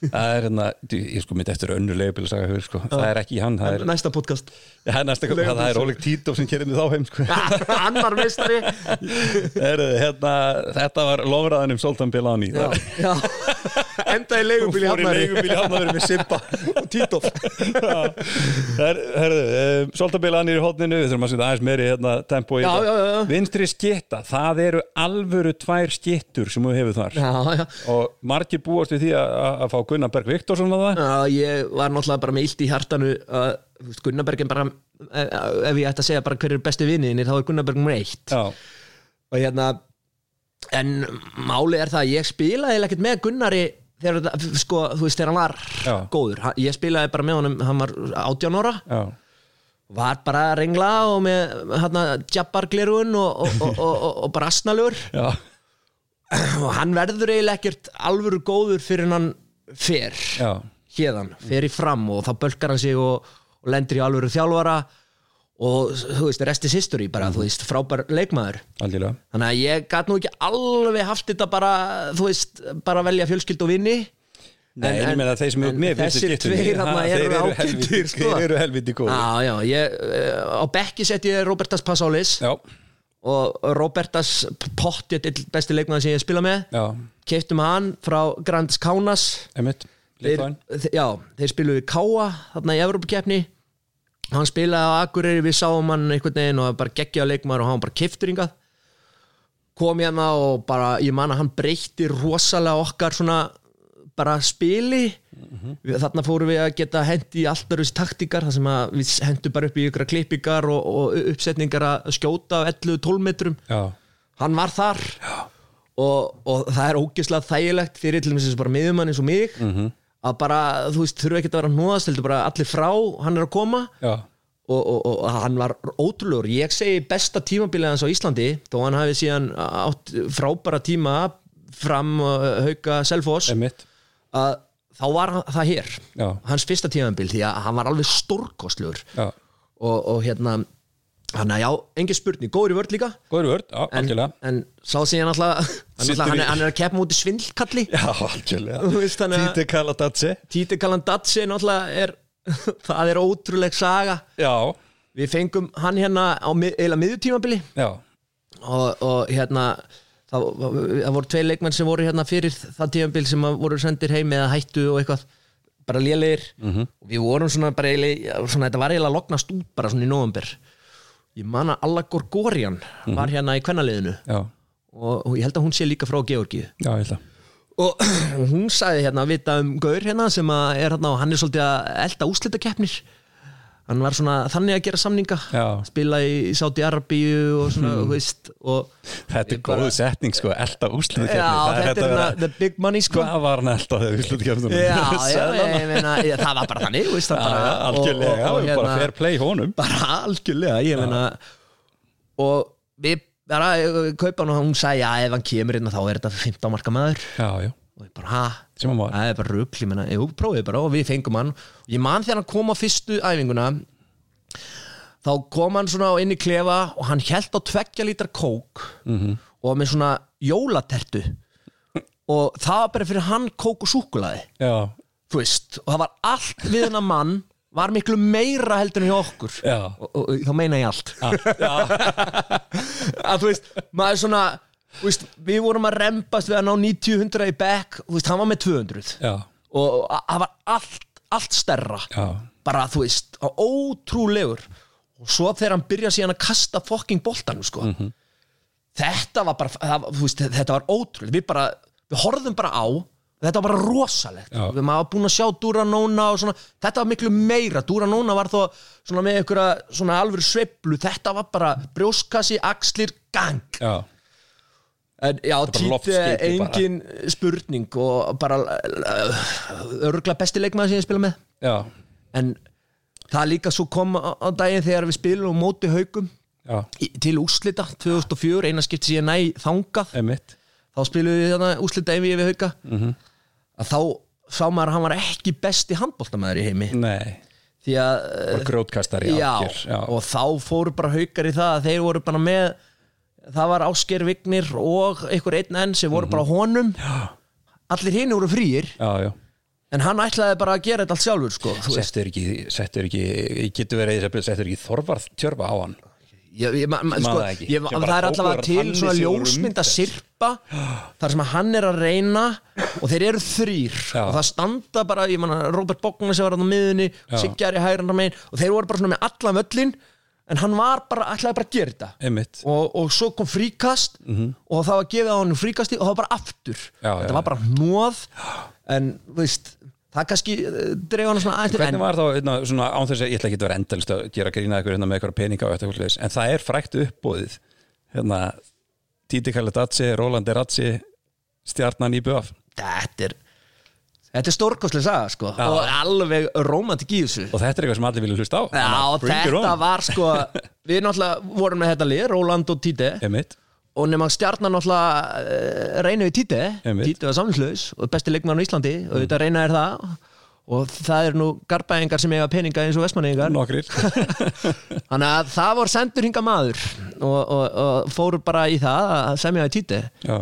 Það er hérna, ég sko myndi eftir önnu að sagja sko. það er ekki hann, það er, næsta podcast. Það er næsta það er Óleg Tító sem kerið mig þá heim sko. annar meistari. Er, hérna, Þetta var lofraðan um Soltan Bilani já, já. enda í legubíl í Fór í hafnari leigubíl í Hafnarfirði með Sippa og Títof Herðu, um, Soltabilanir í hótninu við þurfum að setja aðeins meiri hérna, tempo í já. Vinstri skitta, það eru alvöru tvær skittur sem þú hefur þar. Og margir búast við því að fá Gunnar Berg Viktorsson á það? Já, ég var náttúrulega bara með illt í hjartanu að þú veist, Gunnarbergin bara eh, ef ég ætti að segja bara hver er besti vinniðinni þá er Gunnarberg nummer eitt. Já, og hérna en máli er það að ég spilaði ekkert með Gunnari þegar sko, þú veist, þegar hann var Já. góður, ég spilaði bara með honum hann var 18 ára. Já, var bara að rengla og með hérna jabbarglerun og, og, og, og, bara asnalur já, og hann verður eiginlega ekkert alvöru góður fyrir hann fer já, hérðan, fer í fram og þá bölkar hann sig og, og lendir í alvöru þjálfara og þú veist, rest is history bara, þú veist, frábær leikmaður. Algjörlega. Þannig að ég gat nú ekki alveg haft þetta bara, þú veist, bara velja fjölskyld og vinni. Nei, en, ég meina þeir sem eru en með þessir tveir eru helviti, sko. þeir eru helviti góð ég, eh, á bekki sett ég Robertas Passális Já, og Robertas pottið besti leikmaður sem ég spila með. Já, keiftum hann frá Grands Kaunas. Litváin þe- já, þeir spiluðu Káa þarna í Evrópukeppni. Hann spilaði á Akureyri, við sáum hann einhvern veginn og bara geggja leikmaður og hann bara keiftur hingað. Kom hérna og bara, ég man að hann breytti rosalega okkar svona bara spili við, þarna fórum við að geta hendi í öru taktikar, þar sem við hendum bara upp í ykkur klippingar og, og uppsetningar að skjóta á 11-12 metrum. Já, hann var þar. Og, og það er ógeðslega þægilegt fyrir til þess að bara miðjumann eins og mig Mhm. að bara, þú veist, þurfa ekki að vera nóðast heldur bara allir frá, hann er að koma. Já, og, og, og hann var ótrúlegur. Ég segi besta tímabilið hans á Íslandi þó hann hafi síðan átt frábæra tíma fram uh, hauka Selfoss emitt að þá var hann- það hér. Já, hans fyrsta tímabil því að hann var alveg stórkostlegur. Já, og, og hérna hann að já, engin spurning, góður í vörð líka. Góður vörd, já, en, algjörlega. en sá sem ég náttúrulega hann, hann, í- er, er að keppa mútið svindlkalli. Já, algjörlega. Títi Kaladatsi Títi Kalandatsi náttúrulega er það er ótrúleg saga. Já, við fengum hann hérna á mið- eiginlega miðjutímabili. Já, og, og hérna það, það voru tvei leikmenn sem voru hérna fyrir það tímabil sem voru sendir heim eða hættu og eitthvað bara lélegir. -hmm. og við vorum svona bara svona, þetta var eiginlega lognast út bara svona í november ég man að Alla Gorgorian var hérna í kvennaliðinu. Og, og ég held að hún sé líka frá Georgíu. Já, ég held að. Og hún sagði hérna að vita um Gaur hérna sem að er hérna og hann er svolítið að elda úslitakeppnir hann var svona þannig að gera samninga Já. spila í Saudi Arabíu og svona, þú veist og Þetta er góð setning sko, elda úslið já, þetta er hérna the big money sko. Hvað var hann elda þegar meina, ég, það var bara þannig veist, það bara, Algjörlega, og, og, og, bara fair play honum. Bara algjörlega ég meina og við bara eh, kaupa hann og hún sagði já ef hann kemur inn þá er þetta 15 marka maður. Já, já, og ég bara hann var. Það er bara rugl, ég meina, jú, prófið bara og við fengum hann. Og ég man þegar hann kom á fyrstu æfinguna þá kom hann svona inn í klefa og hann held á tveggja lítar kók -hmm. og með svona jólatertu. Og það var bara fyrir hann kók og súkulaði Já, veist, og það var allt við hennar mann var miklu meira heldur en hjá okkur. Já. og, og, og þá meina ég allt. Að þú veist, maður svona þú veist, við vorum að rempast við að ná 90-100 í back, veist, hann var með 200 já, og það var allt, allt stærra. Já. Bara, þú veist, ótrúlegur. Og svo þegar hann byrja síðan að kasta fucking boltanum, sko. Þetta var bara, það, veist, þetta var ótrúlega, við bara, við horfðum bara á þetta var bara rosalegt. Já. við maður búin að sjá Duranóna svona þetta var miklu meira, Duranóna var þó svona með einhverja svona alvöru sveiflu. Þetta var bara brjóskassi, axlir, gang. Já, en já, bara Títi bara. engin spurning og bara örgulega besti leikmaður sem ég spila með. Já, en það líka svo kom á daginn þegar við spilum á móti haugum í- til úslita 2004, eina skipti síðan næ þangað. Emitt þá spilum við þarna úslita einvið við hauga Mhm. að þá sá maður að hann var ekki besti handbóltamæður í heimi. Nei, því að bara já, og þá fóru bara haukar í það að þeir voru bara með það var Ásker Vignir og einhver einn enn sem voru bara honum. Já. allir hinn voru frýir já, já. En hann ætlaði bara að gera þetta allt sjálfur sko. Settur ekki, settur ekki, getur verið settur ekki þorvarð tjörfa á hann? Ég, ég, ma, ma, sko, ég, það er allavega til svona ljósmynda sirpa þar sem hann er að reyna og þeir eru þrýr Já. og það standa bara, ég manna Robert Bogner sem var á miðunni. Siggar í hægranda megin og þeir voru bara svona með allan völlin en hann var bara, ætlaði bara að gera þetta. Og, og svo kom fríkast og það var gefið á hann fríkasti og það var bara aftur. Já, þetta já, var bara hnóð en veist það kannski dreif hann svona aðeins hvernig var þá hérna, svona, án þess að ég ætla ekki að vera endalist að gera grína ykkur hérna, með ykkur peninga og eitthvað en það er frækt uppbóðið hérna, Titi Kalidatsi, Rolandi Ratsi stjarnan í BF þetta er þetta er stórkostlega saga sko. Já. og alveg romantik í þessu. Og þetta er eitthvað sem allir vilja hlusta á. Já, að bring it þetta on. var sko við náttúrulega vorum með þetta lið, Róland og Títi Emitt, og nema stjarnan náttúrulega uh, reyna við Títi Einmitt. Títi var samlingslaus og besti leikmann á Íslandi. Og þetta reyna er það. Og það er nú garbaðingar sem eiga peninga eins og vestmanningar nokkrir. Þannig að það voru sendur hinga maður. Og, og, og fóru bara í það að semja við Títi Já,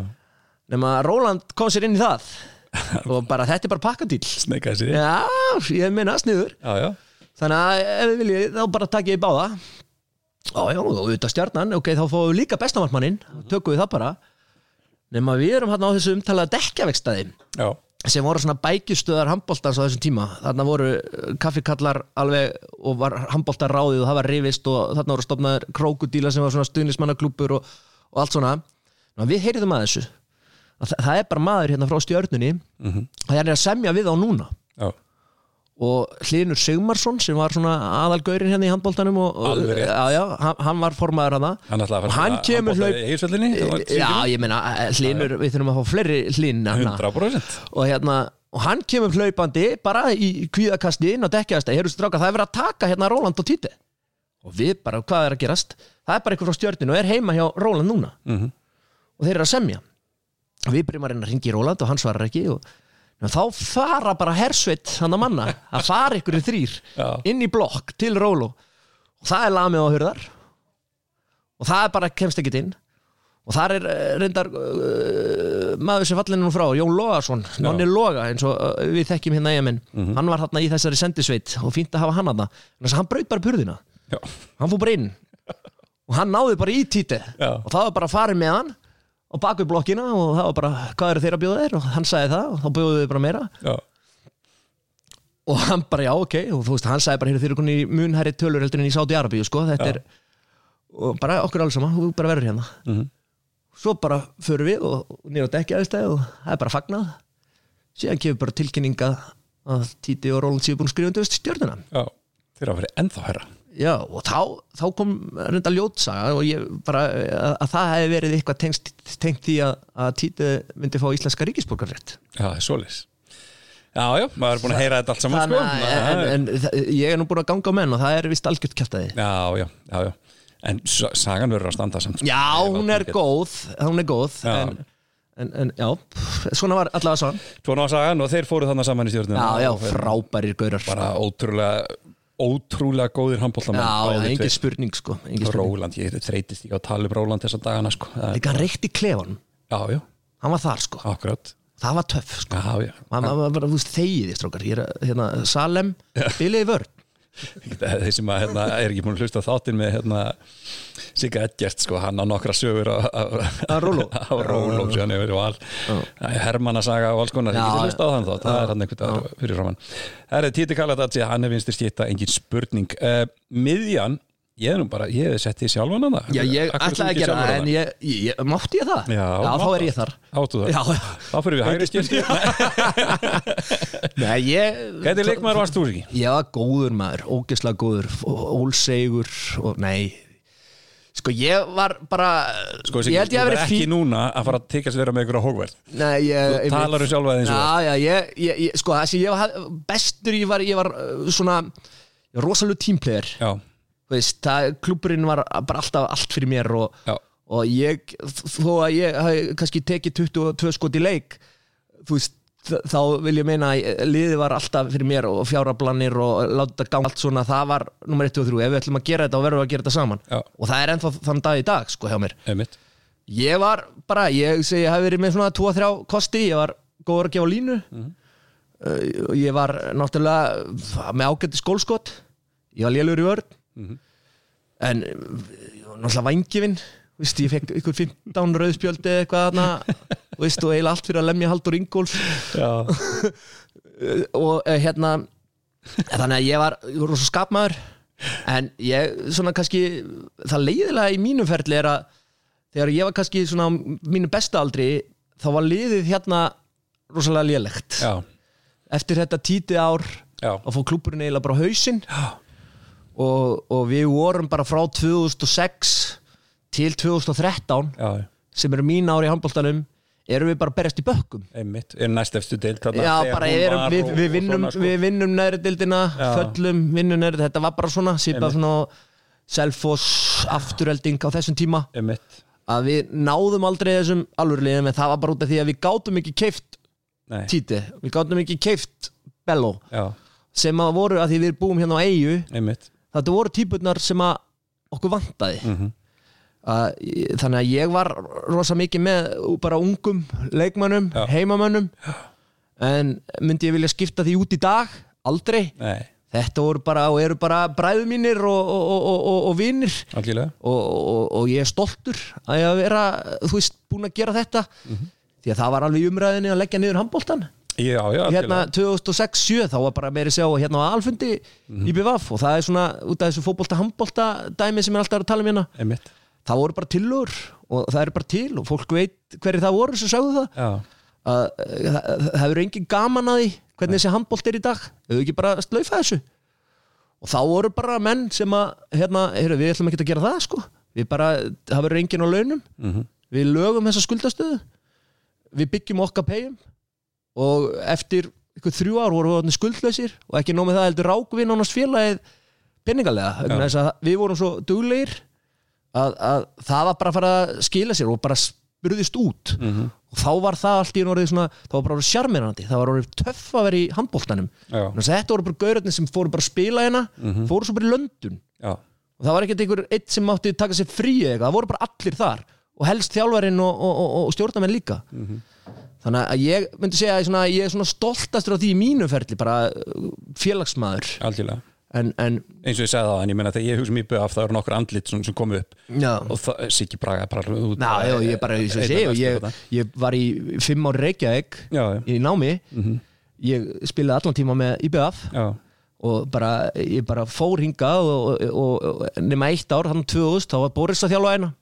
nema Róland kom sér inn í það og bara þetta er bara pakkadýl sneikaði sér. Já, ég minna sniður. Já, já, Þannig að ef við viljið þá bara takk ég í báða. Já, já, og auðvitað stjarnan. Ok, þá fáum við líka bestamartmannin tökum við það bara. Nema við erum hérna á þessu umtalaða dekkjavegstaði já, sem voru svona bækjustöðar handbóltans á þessum tíma. Þarna voru kaffikallar alveg og var handbóltar ráðið og það var rifist og þarna voru stofnaður krókudíla sem var svona stuðnismannaklúpur og, og allt svona. Ná, við heyriðum að þessu það, það er bara maður hérna frá stjörnunni. Mhm. það er að semja við á núna. Já. Og Hlinur Sigmarsson sem var svona aðalgaurin hérna í handbóltanum og, og rétt. já, hann, hann var formaður hana Hann að og hann kemur hlaup já, ég meina, Hlinur, við þurfum að fá fleiri Hlin hana 100% og hérna og hann kemur hlaupandi bara í kvíðakasti inn á dekkjast heyrðu stráka, það er verið að taka hérna Róland og Títi og við bara, hvað er að gerast? Það er bara eitthvað frá stjörninu og er heima hjá Róland núna. Mhm. og þeir eru að semja. og við byrjum að reyna að ringi í Róland og hann svarar ekki og en þá fara bara hersveit hann að manna. Að fara ykkur í þrýr inn í blokk til Rólo og það er lamið á hurðar. Og það er bara kemst ekkert inn. Og þar er eh, reyndar uh, maður sem fallin nú frá, Jón Logason. Nonni Loga, eins og uh, við þekkjum hérna eigamenn, hann var hérna í þessari sendisveit og fínt að hafa hann hann þess að hann braut bara purðina, Já, hann fór bara inn. Og hann náði bara í títi Já. og það var bara farið með hann og bak við blokkina og það var bara, hvað eru þeir að bjóða þér? Og hann sagði það og þá bjóðu þið bara meira. Já, og hann bara já ok og þú veist hann sagði bara þeir eru konni í munhæri tölur heldur en í Sáti Arabíu sko þetta Já. er og bara okkur alls saman, þú bara verður hérna. Mhm. svo bara förum við og nýra á dekki aðstæði og það er bara fagnað. Síðan kemur bara tilkynninga að Títi og Róland séu búin undir stjórnuna já þeir að vera ennþá herra Já, og þá, þá kom reynda ljótsaga og ég bara að, að það hefði verið eitthvað tengst, tengt því að, að Títi myndi fá íslenska ríkisborgarrétt Já, það er svoleiðis. Já, já, maður er búin að heyra þetta allt saman sko. en, en, en ég er nú búin að ganga á menn og það er vist algjört kjæftæði Já, já, já, já. En sagan verður að standa samt sko. Já, hún er góð hún er góð Já. en, en, en já, svona var allavega svona Svona var sagan og þeir fóru þannig saman í stjórnum Já, já, frábærir gaurar. Bara ótrúlega ótrúlega góðir handbóltamenn Já, engin spurning sko engin spurning. Róland, ég þreytist ekki á að tala um Róland þessa dagana sko. Líka hann reykti klefan, Já, já, hann var þar sko. Akkurat. Það var töff sko. Já, já. Ma, ma, bara, þú veist, þegiði strókar ég er að, hérna, Salem, biliði vörn þeir sem að, hérna, er ekki búin að hlusta þáttinn með hérna, Sigga Edgert sko, hann á nokkra sögur á, á, Að á Róló val Hermannasaga og alls konar. Já, ég geti hlusta á þann þátt, það er hann einhvern veginn fyrir framann Það er Títi Kaladatsi, hann er vinstir skýta engin spurning. Uh, Miðjan, ég er nú bara ég hef sett því sjálfan hana Já, ég ætlaði að gera það en ég, ég, mátti ég það? Já, þá mátt er ég þar. Áttu það, Já, já. þá fyrir við hægri skýrti Nei, ég Hvernig leikmaður varst þú ekki? Ég var góður maður, ógeðslega góður ólsegur og nei. Sko ég var bara Sko, Ég held ég að vera vera ekki fín núna að fara að tekast vera með á hókverð Nei, ég, Þú talar um sjálfa þig eins og Já, já, ég, sko það sem ég var bestur ég var, ég var svona rosalega tímplegar Já, veist, það, klúburinn var bara alltaf allt fyrir mér og, og ég, þó að ég hafi kannski tekið 22 skot í leik þú veist, þá vil ég meina að liðið var alltaf fyrir mér og fjárablanir og láta ganga allt svona það var nummer 1 og 3, ef við ætlum að gera þetta og verðum að gera þetta saman. Já. og það er ennþá þann dag í dag sko hjá mér. Einmitt. Ég var bara, ég segi ég hafi verið með svona 2-3 kosti, ég var góður að gefa línu. Mhm. uh, ég var náttúrulega með ágætti skólskot. Ég var lélur í vörn Mhm. en uh, náttúrulega vangifinn Vist, ég fekk ykkur 15 rauðspjöldi eitthvað þarna Vist, og eiginlega allt fyrir að lemja Haldur Ingólfs Já, og uh, hérna þannig að ég var, ég var svo skapmaður en ég svona kannski það leiðilega í mínum ferli er að þegar ég var kannski svona á mínu besta aldri þá var liðið hérna rosalega lélegt. Já, eftir þetta títi ár já, að fá klúburinn eiginlega bara hausinn. Já. Og, og við vorum bara frá 2006 til 2013 já. sem eru mín ár í handbóltanum erum við bara berjast í bökkum. Einmitt, er næst eftir erum, var við, og- við, vinnum, sko. við vinnum neðri dildina, föllum, vinnum neðri, þetta var bara svona, sýpað svona selfoss, afturhelding á þessum tíma, einmitt, að við náðum aldrei þessum alvörliðum, en það var bara út af því að við gátum ekki keift nei, títi, við gátum ekki keift bello, já, sem að voru að því við búum hérna á eigu, einmitt þetta voru típurnar sem að okkur vantaði. Mm að, þannig að ég var rosa mikið með bara ungum leikmönnum, Já. heimamönnum. En myndi ég vilja skipta því út í dag? Aldrei. Nei, þetta voru bara og eru bara bræðu mínir og, og, og, og, og vinnir og, og, og ég er stoltur að ég að vera, þú veist, búin að gera þetta. Því að það var alveg umræðinni að leggja niður handbóltan já, já, hérna algjörlega 2006-7 þá var bara meiri sjá hérna á alfundi í BVF og það er svona út af þessu fótbolta handbolta dæmi sem er alltaf að tala um hérna. Einmitt, það voru bara tillögur og það eru bara til og fólk veit hverju það voru sem sagðu það. Eh, það það hefur engin gaman að því hvernig þessi handbólt er í dag. Hefur ekki bara slaufa þessu. Og þá voru bara menn sem að hérna, heyrðu, við ætlum ekki að gera það sko. Við bara, það verður engin á launum. Mhm, við lögum þessa skuldastöðu. Við byggjum okkar pegjum og eftir ykkur þrjú ár vorum við skuldlausir og ekki nómið það heldur rák við nánast félagið að við vorum svo duglegir að, að það var bara að fara að skila sér og bara spurðist út. Mhm, og þá var það allt í orðið svona það var bara orðið sjarmirandi, það var orðið töff að vera í handbóltanum að þetta voru bara gaurarnir sem fóru bara að spila hérna fóru svo bara í löndun já, og það var ekkert einhver eitt sem mátti taka sér frí eða eitthvað, það voru bara allir þar og helst þjálfarinn og, og, og, og stjórnamenn líka þannig að ég myndi segja að svona, ég er svona stoltastur á því í mínu ferli bara uh, félagsmaður. Algjörlega. En, en eins og ég sagði það, en ég menna þegar ég hugsa mjög BF það eru nokkur andlit sem, sem komu upp. Já, og það, Siggi Braga bara út Ná, já, ég bara, ég, Einn ég, af ég, var í fimm ári Reykjavík í námi. Mhm, ég spilaði allan tíma með IBF og bara, ég bara fór hingað og, og, og nema eitt ár, hann 2000, þá var Boris að þjálfa hérna.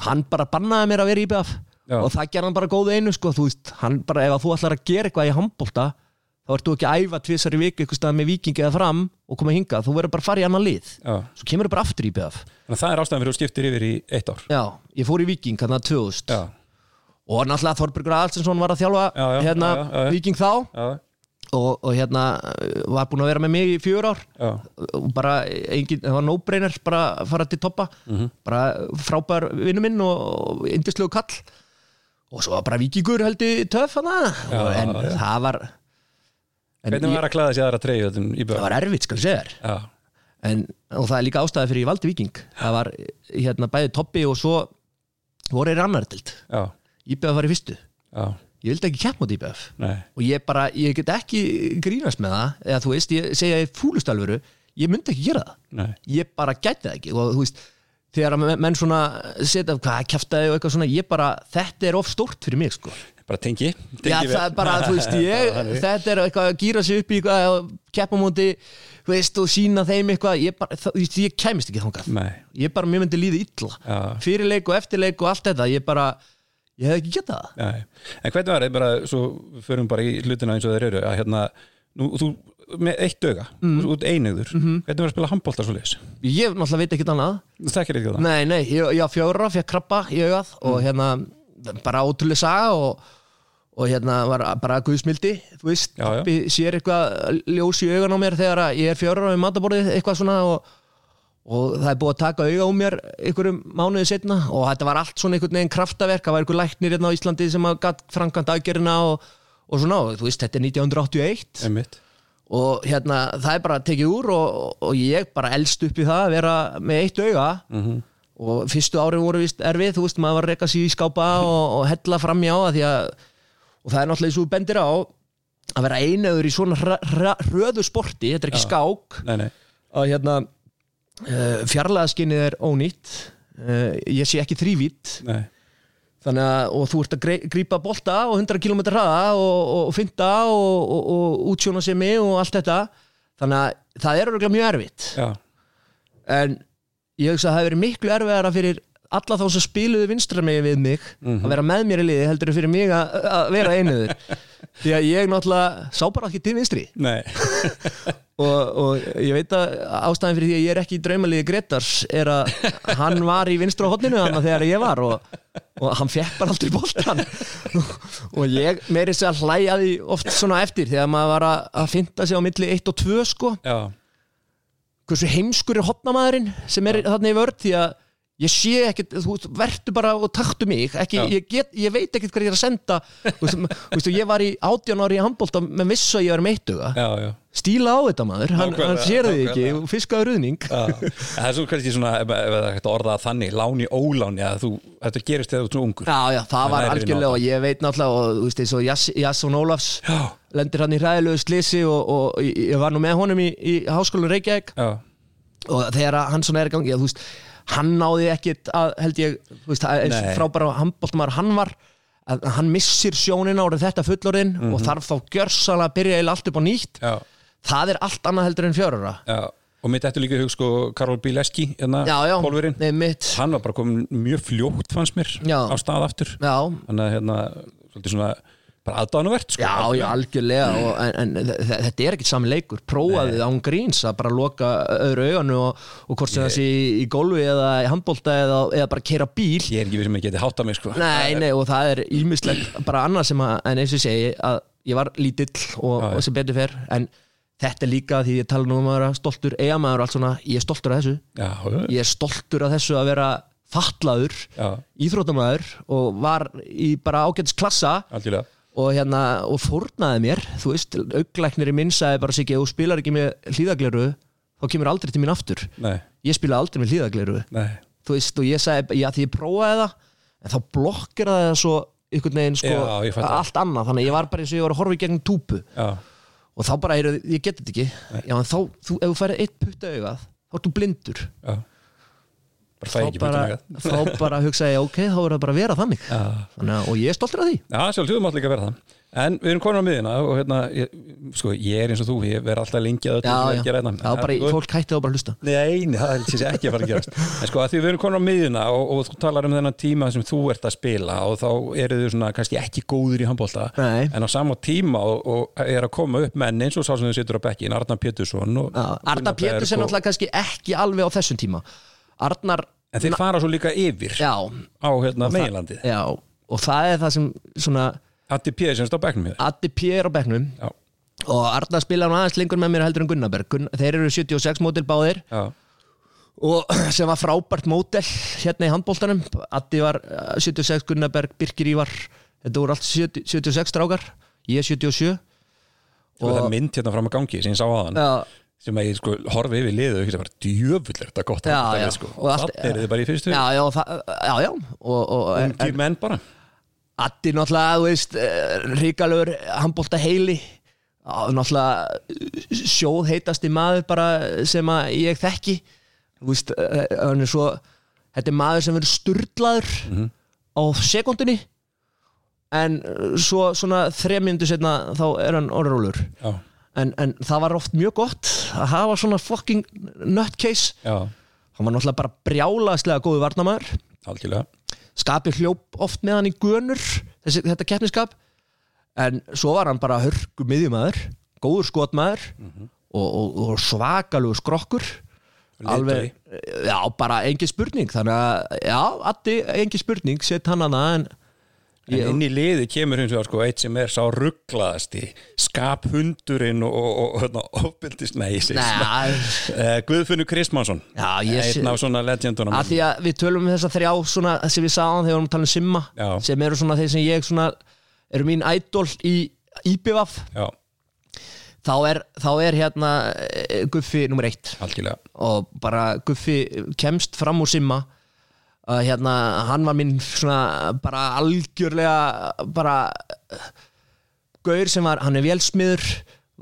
Og hann bara bannaði mér að vera í IBF Já. og það gerði hann bara góðu einu sko, þú veist, hann bara, ef þú ætlar að gera eitthvað í handbolta þá ertu ekki að æfa tvisar í viku eitthvað stað með vikingi eða fram og koma hingað, þú verður bara að fara í annan lið. Já. svo kemur bara aftur í BF Þannig að það er ástæðan fyrir að þú skiptir yfir í eitt ár. Já, ég fór í viking hann að 2000 Já, og náttúrulega Þorbergur Alstinsson var að þjálfa Já, já, hérna viking þá. Og, og hérna uh, var búin að vera með mig í fjör ár. Já, og bara engin, það var no-brainer bara að fara til toppa. Mhm. bara frábær vinnu minn og indislegu kall og svo var bara vikingur heldur töff hana Já, en já. það var en Hvernig ég, var að klæða sér aðra treyju það var erfitt skal ég segja þér. En, og það er líka ástæði fyrir ég valdi viking það var hérna bæði toppi og svo voru þeir annar tild já, IBF var í fyrstu. Já, ég vildi ekki kepp mot nei. Og ég bara, ég get ekki grínast með það. Eða þú veist, ég segja í fúlustalvöru ég myndi ekki gera það. Nei, ég bara gæti það ekki. Og þú veist þegar menn svona setja hvað kæftæði og eitthvað svona? Ég bara, þetta er of stórt fyrir mig sko. Bara tengi, tengi Já, það er bara, þú veist, ég, þetta er eitthvað að gýra sig upp í eitthvað og keppa á móti, þú veist, og sína þeim eitthvað, ég bara, þú veist, ég kæmist ekki þangað. Nei, ég bara, mér myndi líði illa. Já. fyrirleik og eftirleik og allt þetta, ég bara ég hef ekki getað En hvernig var þetta? Bara, svo förum bara í hlutina eins og þeir eru. Að hérna, nú, þú með eitt döga, Mm. þú ert einegður Mhm. hvernig var að spila handbólta svo leis? ég náttúrulega veit ekki annað Það ekki það? Nei, nei, ég, ég á fjóra, fekk krabba í augað og hérna, bara ótrúlega saga og, og hérna var bara guðsmildi, þú veist Já, já. sér eitthvað ljós í augan á mér þegar ég er fjóra á mataborðið, eitthvað svona og, og það er búið að taka auga á mér einhverjum mánuði setna og þetta var allt svona einhvern veginn kraftaverk, það var einhver læknir hérna að og, og svona, og þú veist, þetta 1981 Einmitt. og hérna það er bara tekið úr og, og ég bara elst upp í það að vera með eitt auga Mhm. og fyrstu árin voru vist erfið þú veist, maður var að reka sig í skápa og, og hella fram í á að því að og það er náttúrulega eins og bendir á að vera einöður í svona hröðu sporti, þetta er ekki Já. skák Nei, nei, að hérna uh, fjarlæðaskinnið er ónýtt uh, ég sé ekki þrývít nei Þannig að, og þú ert að grípa bolta og 100 km hraða og, og, finta og, og, og útsjóna sem mig og allt þetta. Þannig að það er örgulega mjög erfitt. Já, en ég hugsa að það hefur verið miklu erfiðara fyrir alla þá sem spiluðu vinstra megin við mig að vera með mér í liði heldur fyrir mig að, að vera einuður því að ég náttúrulega sá bara ekki til vinstri. Og, og ég veit að ástæðan fyrir því að ég er ekki í draumaliði Gretars er að hann var í vinstra hodninu þannig þegar ég var og, og hann fekk bara aldrei boltan og ég meiri sér að hlæja því oft svona eftir þegar maður var að, að finna sig á milli 1 og 2 sko. Já, hversu heimskur er hotnamaðurinn sem er þarna í vörð því að ég sé ekkert, þú verður bara og taktu mig, ekki, ég, get, ég veit ekkert hvað ég er að senda. Veist, veist, ég var í 18 ári í handbólta með vissu að ég var já stíla á þetta maður, hann, hann sér þið ekki. fiskaður en það er svo kannski svona ef, það er hægt að orða það þannig, láni óláni að þú, þetta gerist þegar þú svo ungur. Já, já, það var er algjörlega og ég veit náttúrulega og þú veist eins og Jass- Jasson Ólafs Já, lendir hann í ræðilegu slisi og, og ég var nú með honum í, í háskólu Reykjavík. Já, og þegar að hann svona er í gangi já, þú veist, hann náði ekkit að held ég, veist, að- frábæra handbóltmaður hann var að hann missir sjónina árið þetta fullorinn Mhm. og þarf þá gjörsalega að byrja eiginlega allt upp á nýtt. Já, það er allt annað heldur en fjörura já og mitt eftir líka hug sko Karol Bileski hérna, pólverinn, hann var bara komin mjög fljótt fannst mér Já. á stað aftur. Já, þannig að hérna, svolítið svona bara aðdánuvert sko. Já, já, algjörlega. og, en, en þe- þe- þetta er ekkert sami leikur. Prófaði án gríns að bara loka öðru auganu og, og hvort sem það sé í, í gólfi eða í handbólta eða, eða bara keira bíl. Ég er ekki við sem ég geti hátta mig sko. Nei, nei, og það er ímislegt bara annað sem að, en eins og segi að ég var lítill og, Já, og sem betur fer en þetta er líka því ég tala nú um að vera stoltur eigamæður og allt svona, ég er stoltur af þessu. Já, ég er stoltur af þessu að vera fatlaður, já, íþróttamæður og var í bara ágætis klassa. Algjörlega og hérna, og fórnaði mér þú veist, auglæknir í minn sagði bara sig, ef þú spilar ekki með hlýðagleru þá kemur aldrei til mín aftur. Nei, ég spila aldrei með hlýðagleru nei, þú veist, og ég sagði, já því ég prófaði það en þá blokkir það svo einhvern veginn sko, Já, ég allt annað. Þannig að ég var bara eins og ég var að horfa í gegnum túpu já, og þá bara, heyrðu, ég get þetta ekki. Já, en þá, þú, ef þú færið eitt putta augað þá ertu blindur. Já bara þá bara, þá bara hugsaði ég, ok, þá er það bara að vera þannig. Já, þannig að, og ég er stoltur af því. Já sjálf, þú mátt líka vera það. En við erum komin á miðina og hérna, ég, sko, ég er eins og þú, ég verð alltaf lengi að Já, já, hérna. var bara, En, fólk hætti þá bara að hlusta. Nei, nei, það þessi ekki að fara að gerast. En sko að því við erum komin á miðjuna og, og þú talar um þennan tíma sem þú ert að spila og þá eru þau svona kannski ekki góður í handbólta en á sama tíma og, og er að koma upp menn eins og sá sem þau situr á bekkin Arnar Pétursson og Já, Arnar Gunnar Berg Péturs er náttúrulega kannski ekki alveg á þessum tíma Arnar, En þeir fara svo líka yfir já, á hérna meginlandið. Já og það er það sem svona Atti P. sem stá bekknum hér. Addi P. er á bekknum. Já, og Arnar spila nú aðeins lengur með mér heldur en Gunnarberg Gunn, þeir eru 76 mótil báðir. Já, og sem var frábært mótel hérna í handbóltanum Addi var eh, 76, Gunnarberg, Birkir Ívar. Þetta voru allt 70 76 strákar. Ég er 77 sko það er mynd hérna fram að gangi sem ég sá aðan já, sem að ég sko horfi yfir liðu og sem var djöfull er þetta gott handboltalið, já. sko. Og Þannig er þið bara í fyrstu. Já, já, það, já, já. Ungir menn bara. Addi náttúrulega, þú veist, ríkalur handbólta heili. Náttúrulega sjóð heitasti maður bara sem að ég þekki. Þú veist, eh, hann er svo þetta er maður sem verður sturlaður á sekundinni en eh, svo svona þremjöndu setna þá er hann orðrólur Já, en, en það var oft mjög gott að hafa svona fucking nutcase. Já, hann var náttúrulega bara brjálaðslega góðu algjörlega. Skapi hljóp oft með hann í gönur þessi, þetta keppniskap en svo var hann bara hörgu miðjumæður góður skotmaður og, og, og svakalugur skrokkur. Alveg, já bara engin spurning. Þannig að, já, Addi engin spurning, sett hann hana en En inn í liði kemur hins vegar sko eitt sem er sá rugglaðasti skaphundurinn og, og, og ofbildist, ég sé Nei, uh, Guðfunnu Kristmannsson. Já, ég sé- einn af svona legendunum. Að því að við tölum um þessa þrjá svona, sem við sáum þegar við vorum að tala um Simma Já. sem eru svona þeir sem ég svona eru mín ædol í Já, þá er, þá er hérna eh, Guffi nummer eitt. Algjörlega. Og bara Guffi kemst fram úr Simma að hérna, hann var minn svona bara algjörlega bara uh, gaur sem var, hann er vélsmiður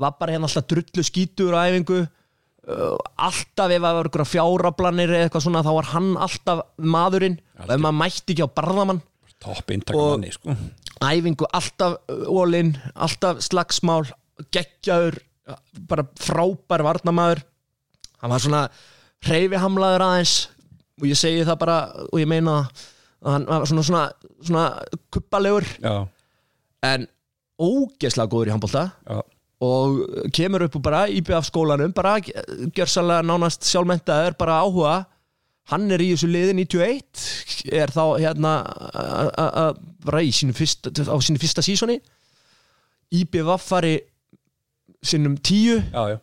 var bara hérna alltaf drullu skítur á æfingu uh, alltaf ef það var einhverja fjárablanir eða eitthvað svona þá var hann alltaf maðurinn og ef maður mætti ekki á barðamann. Topp inntaka manni sko. æfingu alltaf ólinn, alltaf slagsmál geggjaður bara frábær varnamaður hann var svona hreyfihamlaður aðeins og ég segi það bara og ég meina að hann var svona svona, svona kuppalegur Já, en ógeðslega góður í handbólta já, og kemur upp úr bara IBF skólanum bara gjörsalega nánast sjálfmentaður bara áhuga. Hann er í þessu liði 91 er þá hérna a- a- a- bara í sínu fyrsta, á sínu fyrsta sísoni. IBF fari sinnum 10 já, já.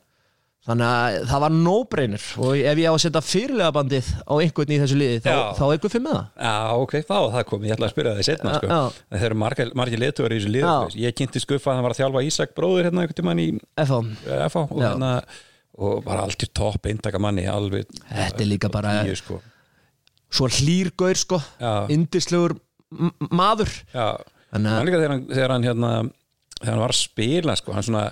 Þannig að það var no-brainer. Og ef ég á að setja fyrirlega bandið á einhvern í þessu liði þá, þá er Guffi með það. Já, ok, þá það komið, ég ætla að spyrja það í setna sko. Þeir eru margir, margir leituður í þessu lið Já. Ég kynnti skuffa að hann var að þjálfa Ísak bróður hérna einhvern tímann í FH, og, hérna, og bara allt í topp eintaka manni alveg Þetta er líka bara- tíu, sko. svo hlýrgaur sko. Indislegur maður. Já, Þannig að- þegar hann, þegar hann hérna, þegar hann var að spila sko, hann svona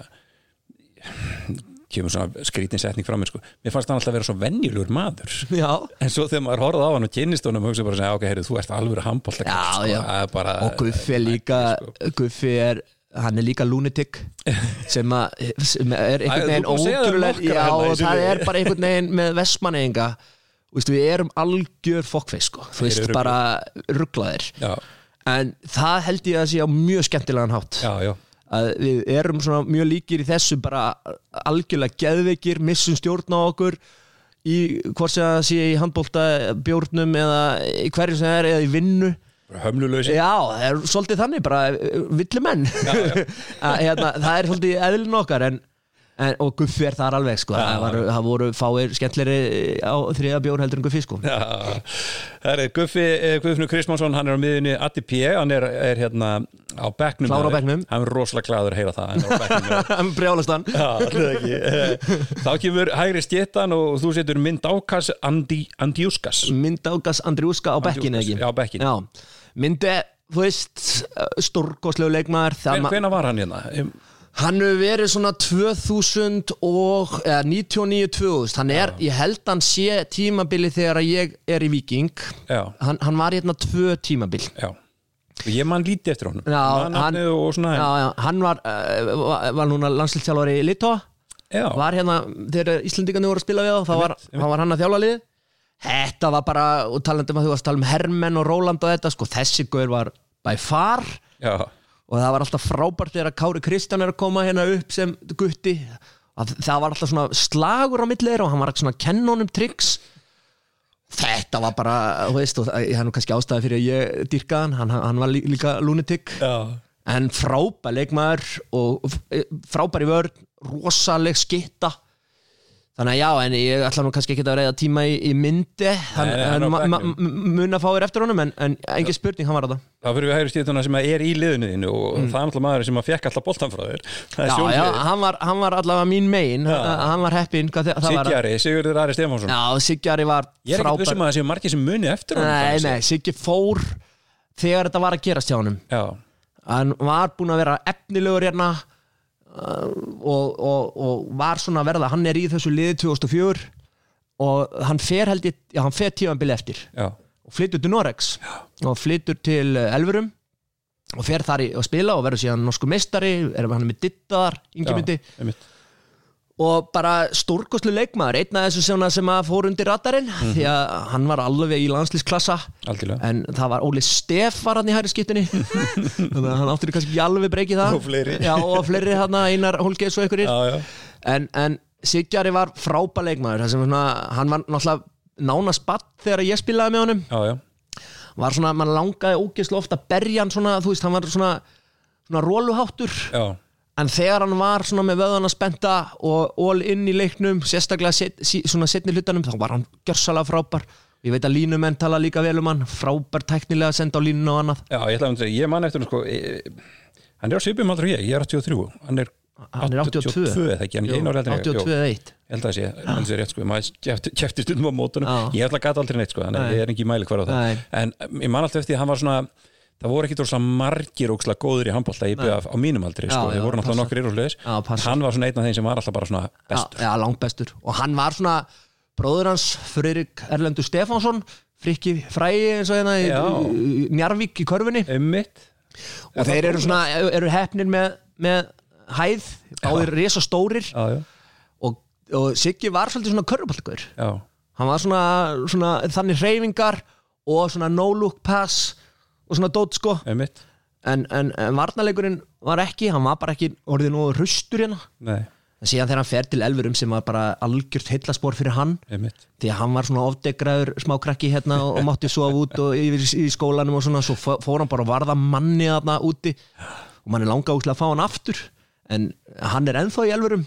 kemur svona skrítinsetning fram mér sko. mér fannst hann alltaf að vera svo venjulegur maður. Já, en svo þegar maður horfði á hann og kynnist honum hugsa bara, að, ok, heyrðu, þú ert alveg handbólt sko, og Guffi er líka sko. Guffi er hann er líka lunatic sem, að, sem er einhvern veginn segja um ótrúlega já, hérna og það er bara einhvern veginn með vestmanninga við erum algjör fokkveis sko. þú veist bara rugglaðir en það held ég að sé á mjög skemmtilegan hátt. Já, já að við erum svona mjög líkir í þessu bara algjörlega geðveikir missum stjórn á okkur í hvort sem það sé í handbólta bjórnum eða í hverju sem það er eða í vinnu. Hömlulösi Já, það er svolítið þannig bara villi menn að, hérna, það er svolítið eðlun okkar en, en, og Guffi er þar alveg sko. það, var, það voru fáir skemmtleri á þriða bjór heldur en Guffi sko. Það er Guffi eh, Guðfnur Kristmánsson, hann er á miðunni Addi P, hann er, er hérna á þér. bekknum. hann er rosalega glaður að heyra það hann er brjálast hann Eh, Þá kemur hægri stjettan og þú setur mynd ákas Andi, Andiuskas Myndágas Andriúska á. Já. Myndi, þú veist stórkoslegu leikmaður Hven, Hvena var hann hérna? Hann hefur verið svona 2000 og, eða 99-2000 hann er, ég held hann sé tímabili þegar ég er í Viking Já, hann, hann var hérna tvö tímabil. Já, og ég man lítið eftir honum. Já, nafnið og svona já, já, hann var, uh, var, var núna landslýstjálfari í Litó já, var hérna, þegar Íslandingarnir voru að spila við þá, þá var, hann var hann að þjálfa lið þetta var bara, og talandi um að þú varst að tala um Hermen og Róland og þetta, sko, þessi gaur var by far. Já, og það var alltaf frábært þegar Kári Kristján er að koma hérna upp sem gutti. Að það var alltaf svona slagur á milli þeirra og hann var svona að kenna honum tricks. Þetta var bara, þú veist, og það er nú kannski ástæði fyrir að ég dyrka hann, hann, hann var lí- líka lunatic. Já. en frábær leikmaður og frábær í vörn rosaleg skitta þannig að já, en ég ætla nú kannski ekki að reyða tíma í, í myndi. Mun að fá þér eftir honum en, en engin spurning, hann var að það þá fyrir við hægri stíðtuna sem er í liðinu þínu og það er alltaf maður sem að fekk alltaf boltan frá þér. Mm. já, já, hann var, hann var allavega mín megin. Já. hann var heppin Siggjari, Sigurður Ari Stefánsson. Já, Siggjari var ég er ekki frábær. vissum að það séu margir sem muni eftir honum nei, nei, Siggi fór þegar þetta var að gerast hjá honum og, og, og var svona að verða hann er í þessu liði 2004 og hann fer held ég já, hann fer tímanbili eftir. Já, og flytur til Norex og flytur til Elverum og fer þar í að spila og verður síðan norsku meistari er hann með dittaðar, já, einmitt. Og bara stórkostlu leikmaður einn af þessu sem, að fór undir radarinn. Mhm. því að hann var alveg í landslísklassa algjörlega. En það var Óli Steff var hann í hæri skiptinni þannig að hann áttur kannski ekki alveg breykið það. Og fleiri. já, og fleiri hann Einar Holgeis og einhverjir. Já, já, en, en Siggjari var frábær leikmaður svona, hann var náttúrulega nánast batt þegar ég spilaði með honum. Var svona, mann langaði ógeðslega ofta að berja hann svona, þú veist, hann var svona svona róluháttur já. En þegar hann var svona með vöðana spenta og all inn í leiknum sérstaklega set, svona setni hlutanum þá var hann gjörsalega frábær. Ég veit að línumenn tala líka vel um hann frábær tæknilega að senda á línuna og annað. Já, ég ætla að segja, ég man eftir hann sko e, hann er á svipum aldrei ég, ég er 83 hann er hann er 82 eða ekki, hann er heldur en ég. 82 Jú, eða 1 ég held að það sé, ég að það sé rétt sko maður kefti stundum á mótunum. Já. ég ætla að gata aldrei neitt sko, þannig að ég er ekki mæli hver á það. Nei. en ég man alltaf eftir að hann var svona það voru ekki dróðslega margir ókslega góður í handbólta í BF á mínum aldri sko, Já, já, þeir voru náttúrulega nokkur Já, passar. hann var svona einn af þeim sem var alltaf bara svona já, bestur. já, langt bestur og hann var svona bróður hans Friðrik Erlendur Stefánsson frikki frægi eins og hérna Já. Njarvík í körfunni. Ummitt og þeir eru svona, eru hefnir með, með hæð, báðir risa stórir Já, já, og, og Siggi var svolítið svona körfuboltagur já, hann var svona, svona þannig hreyfingar og svona no look pass og svona dót sko. En, en, en varnarleikurinn var ekki hann var bara ekki orðið nú rustur hérna. En síðan þegar hann fer til Elfurum sem var bara algjört heillaspor fyrir hann ummitt því að hann var svona ofdegraður smákrakki hérna og, og mátti sofa út og yfir í skólanum og svona, svo fó- fór hann bara að varða manni þarna úti. Og mann er langa úslega að fá hann aftur. En hann er ennþá í Elfurum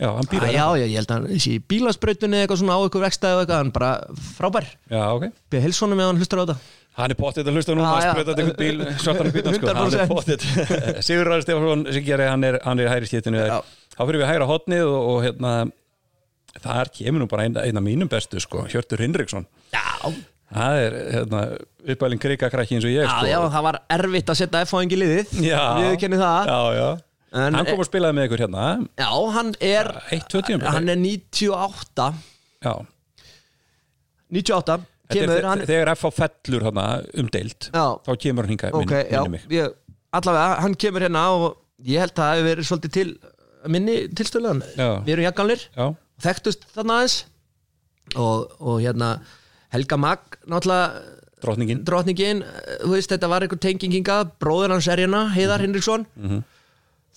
Já, hann býr já, já, ég held að hann sé í bílasbrautunni eitthvað svona á eitthvað vekstæði og eitthvað, hann bara frábær. Já, ok. Byrja hilsónum með hann hlustar á þetta Hann er pottið að hlusta nú, Já, hann já. spröðat einhvern bíl svartan í bítan sko, hann er 100%. pottið Sigur Ræður Stefánsson, Sigjari, hann er, hann er hægri stéttinu Já. þá fyrir við hægra hotnið og, og hérna þar kemur nú bara eina ein af mínum bestu sko, Hjörtur Hinriksson Já, það er hérna, uppælinn krikakrakki eins og ég já, sko. já, það var erfitt að setja F-fáing í liðið já, Við kennum það já, já. En- hann kom og spilaði með ykkur hérna Já, hann er eitt, tvö tímabil. Hann er 98 já. 98 Þetta Kemur er, hann þegar FH fellur hérna, umdeild Já, þá kemur hann hingað ok, já minni mig. ég, Allavega, hann kemur hérna og ég held að það hefur verið svolítið til minni tilstöðlegan. Við erum jakkanlir þekktust þarna aðeins. Og, og hérna Helga Mag náttúrulega drottningin. drotningin, eh, þú veist þetta var einhver tenging hingað, bróður hans er hérna Heiðar Hinriksson.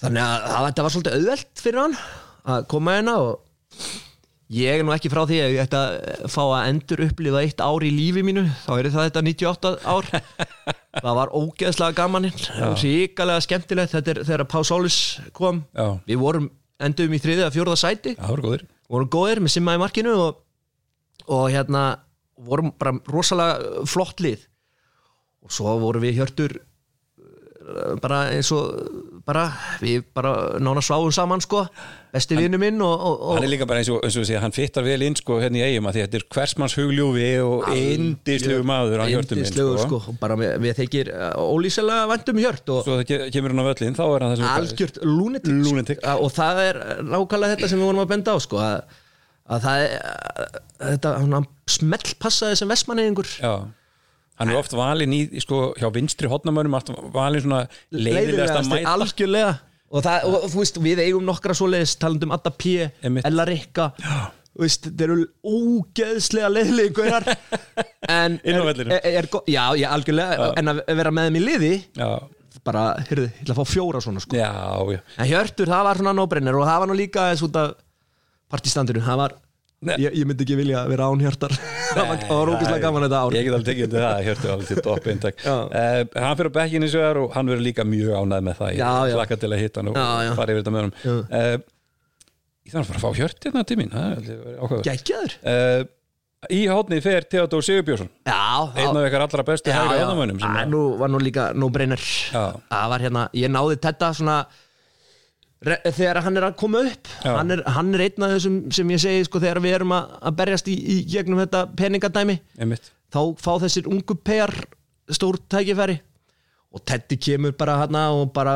Þannig að það, þetta var svolítið auðvelt fyrir hann að koma hérna og ég er nú ekki frá því að ég ætti að fá að endur upplifa eitt ár í lífi mínu. Þá er það þetta 98 ár. Það var ógeðslega gaman. Ríkalega skemmtilegt. Þetta er þegar Pá Sólis kom. Já, við vorum endum í þriðið að fjórða sæti. Já, góðir. Vorum góðir með simma í markinu og, og hérna vorum bara rosalega flott lið. Og svo vorum við hjörtur bara eins og bara, við bara nána sváum saman sko, besti vinnu minn og, og, og hann er líka bara eins og, eins og sé, hann fittar vel inn sko hérna í eigum að því að þetta er hversmanns hugljúfi og indislegu maður hann hjörtum minn sko. sko, bara við, við þykir eh, ólýsilega væntum hjört og svo það ke- kemur hann á völlin þá er hann þessum algjört lunatic, sko. Lunatic. og það er nákvæmlega þetta sem við vorum að benda á sko, að, að það er að, þetta, hann smellpassaði sem vestmanniðingur já, hann er oft valinn í, sko, hjá vinstri hotnamönnum oft valinn svona leiðilegast að mæta algjörlega. Og, það, og þú veist, við eigum nokkra svoleiðis talandum Adda P. Ella Rikka. Þeir eru ógeðslega leiðilegi gauðar en er, er, er, já, já, algjörlega. En að vera með þeim í liði já, bara, heyrðu, ég ætla að fá fjóra svona sko. já, já. En Hjörtur, það var svona nóbrenner og það var nú líka af partistandinu, það var. Ég, ég myndi ekki vilja vera án Hjörtar. Það var, var ógeðslega gaman þetta ár. Ég get alveg tekið undir það, hjörtu alveg til topp eintak uh, Hann fyrir á bekkinni svo er og hann verður líka mjög ánæð með það. Ég já. hlakka til að hitta hann og fara yfir þetta með hann uh, Ég þarf að fara að fá hjört hérna til mín geggjaður. Uh, Í hátni fer Theodor Sigurbjörnsson. Einn af ykkar allra bestu hægri hátnamönnum Æ, nú var nú líka það var hérna, ég náði þetta svona þegar hann er að koma upp hann er, hann er einn af þessum sem ég segi sko, þegar við erum að, að berjast í, í gegnum þetta peningadæmi Einmitt. þá fá þessir ungu pegar stór tækifæri. Og Teddy kemur bara hann og bara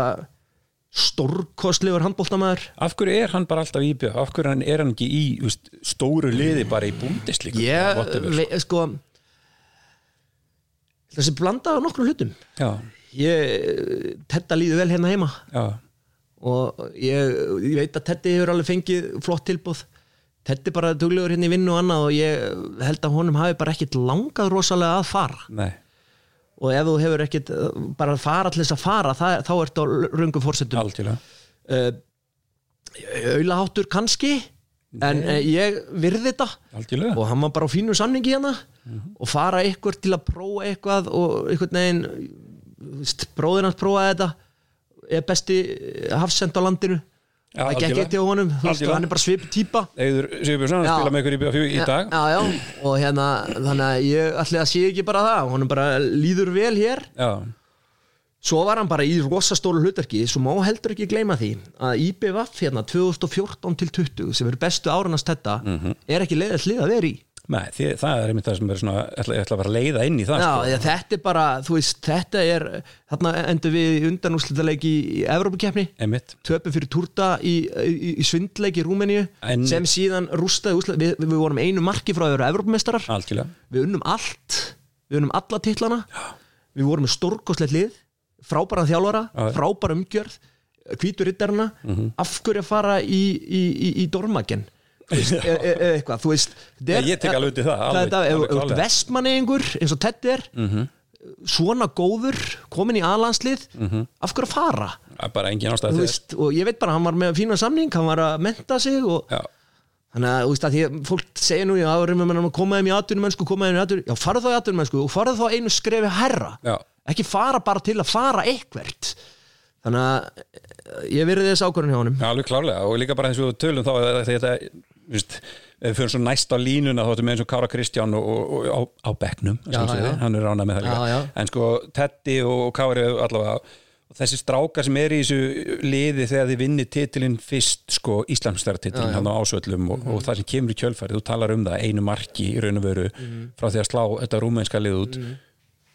stórkostlegur handbóltamæður Af hverju er hann bara alltaf íbjöð? Af hverju er hann ekki í just, stóru liði bara í búndislik? ég, ve, sko. þessi blanda á nokkrum hlutum. Ég, Tedda líður vel hérna heima. Já, og ég, ég veit að Teddy hefur alveg fengið flott tilbúð Teddy bara duglegur hérna í vinnu og annað og ég held að honum hafi bara ekkit langað rosalega að fara. Nei. Og ef þú hefur ekkit uh, bara fara til þess að fara það, þá ertu á röngum fórsetum Algjörlega. Uh, Aulaháttur kannski en uh, ég virði þetta. Algjörlega. Og hann var bara á fínu samningi hérna. Og fara ykkur til að prófa eitthvað og einhvern veginn hans prófaði þetta er besti hafsend á landinu. Það algjörlega. ekki á honum þú veist, hann er bara svip típa. Eður Sigurbjörnsson, hann Já. spila með ykkur í, í, í dag. já, já, og hérna þannig að ég ætli að sé ekki bara það. Honum bara líður vel hér. Já, svo var hann bara í rosastólu hlutverki svo má heldur ekki gleyma því að IBVF hérna 2014 til 20 sem eru bestu árunast þetta Mhm. er ekki leiðast lið að vera í nei, því, það er einmitt það sem er svona Ég ætla, ég ætla að leiða inn í það Já, sko. sko. þetta er bara, þú veist, þetta er þarna endur við í undanúslitaleiki í Evrópukeppni, Einmitt. Töpum fyrir Turta í, í, í svindleik í Rúmeníu En- sem síðan rústaði úslega, við, við vorum einu marki frá að vera Algjörlega. Við unnum allt við unnum alla titlana. Við vorum með stórkoslegt lið frábæra þjálfara, Já. Frábæra umgjörð hvítur rittarna af hverju að fara í, í, í, veist, e- e- eða eitthvað, þú veist ég tek alveg undir það, vestmanningur eins og Teddy er svona góður, komin í aðlandslið af hverju að fara? Bara engin ástæð Þú til veist, og ég veit bara, hann var með fína samning hann var að menta sig þannig að, þú veist, að fólk segir nú já, erum við að koma þeim í atvinnumennsku koma þeim í atvinnumennsku, já, farðu þá í atvinnumennsku og farðu þá einu skrefi herra ekki fara bara til að fara eitthvert. Þannig að ég verið þess ákvörðin hjá honum. Alveg klárlega og líka bara eins og tölum þá þetta, ef við fyrir svo næst á línuna þá ertu með eins og Kára Kristján og, og, og á, á bekknum, Já, já. hann er ránað með það líka. en sko Teddy og Kári allavega og þessi strákar sem er í þessu liði þegar þið vinni titilinn fyrst sko Íslandsstæratitilinn hann á ásvöllum og, Mhm. og það sem kemur í kjölfærið, þú talar um það einu marki í raun og veru Mhm. frá því að slá þetta rúmenska lið út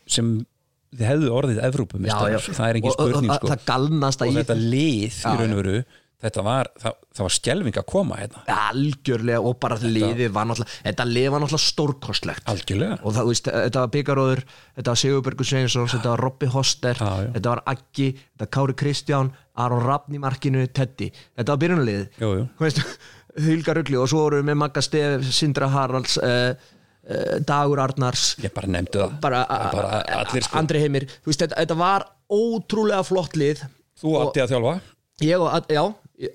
sem þið hefðu orðið Evrópumistarar, það er engin spurning sko. og þetta lið í raun og veru þetta var, það, það var skelving að koma hérna. Algjörlega og bara liðið var náttúrulega þetta lið var náttúrulega stórkostlegt. Algjörlega. Og það, veist, þetta var Byggaróður þetta var Sigurbergur Sveinsson, þetta var Robby Hoster já. þetta var Aggi, þetta var Kári Kristján Aron Rafn í markinu, Teddy. Þetta var byrjunarliðið. Jú, jú. Þú veist, Hulga Rugli og svo vorum við með Magga Stef, Sindra Haralds uh, uh, Dagur Arnars. Ég bara nefndi það. Bara, bara allir sko. Andri Heimir. Þú veist, þetta, þetta var ótrúlega flott lið. Þú átti að þjálfa? Ég og, já,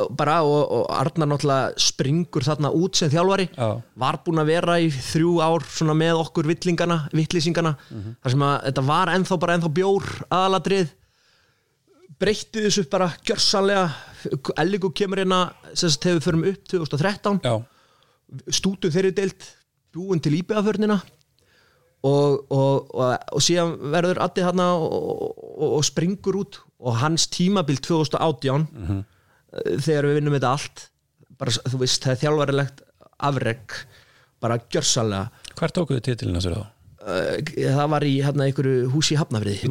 bara og, og Arnar náttúrulega springur þarna út sem þjálfari. Já. var búinn að vera í þrjú ár með okkur vittlingana, vittlýsingana Mhm. þar sem að þetta var ennþá bara ennþá bjór aðalatrið breytti þessu bara gjörsanlega Elligu kemur hérna sem sagt hefur fyrir upp 2013 já, stútum þeirri deilt búin til íbjöðaförnina og, og, og, og síðan verður Addi hann og, og, og springur út. Og hans tímabil 2018 Mhm. eh, þegar við vinnum þetta allt bara, þú veist, það er þjálfarilegt afreg bara gjörsalega hver tókuðu titilina sér þá? það var í hérna einhverju húsi í Hafnafriði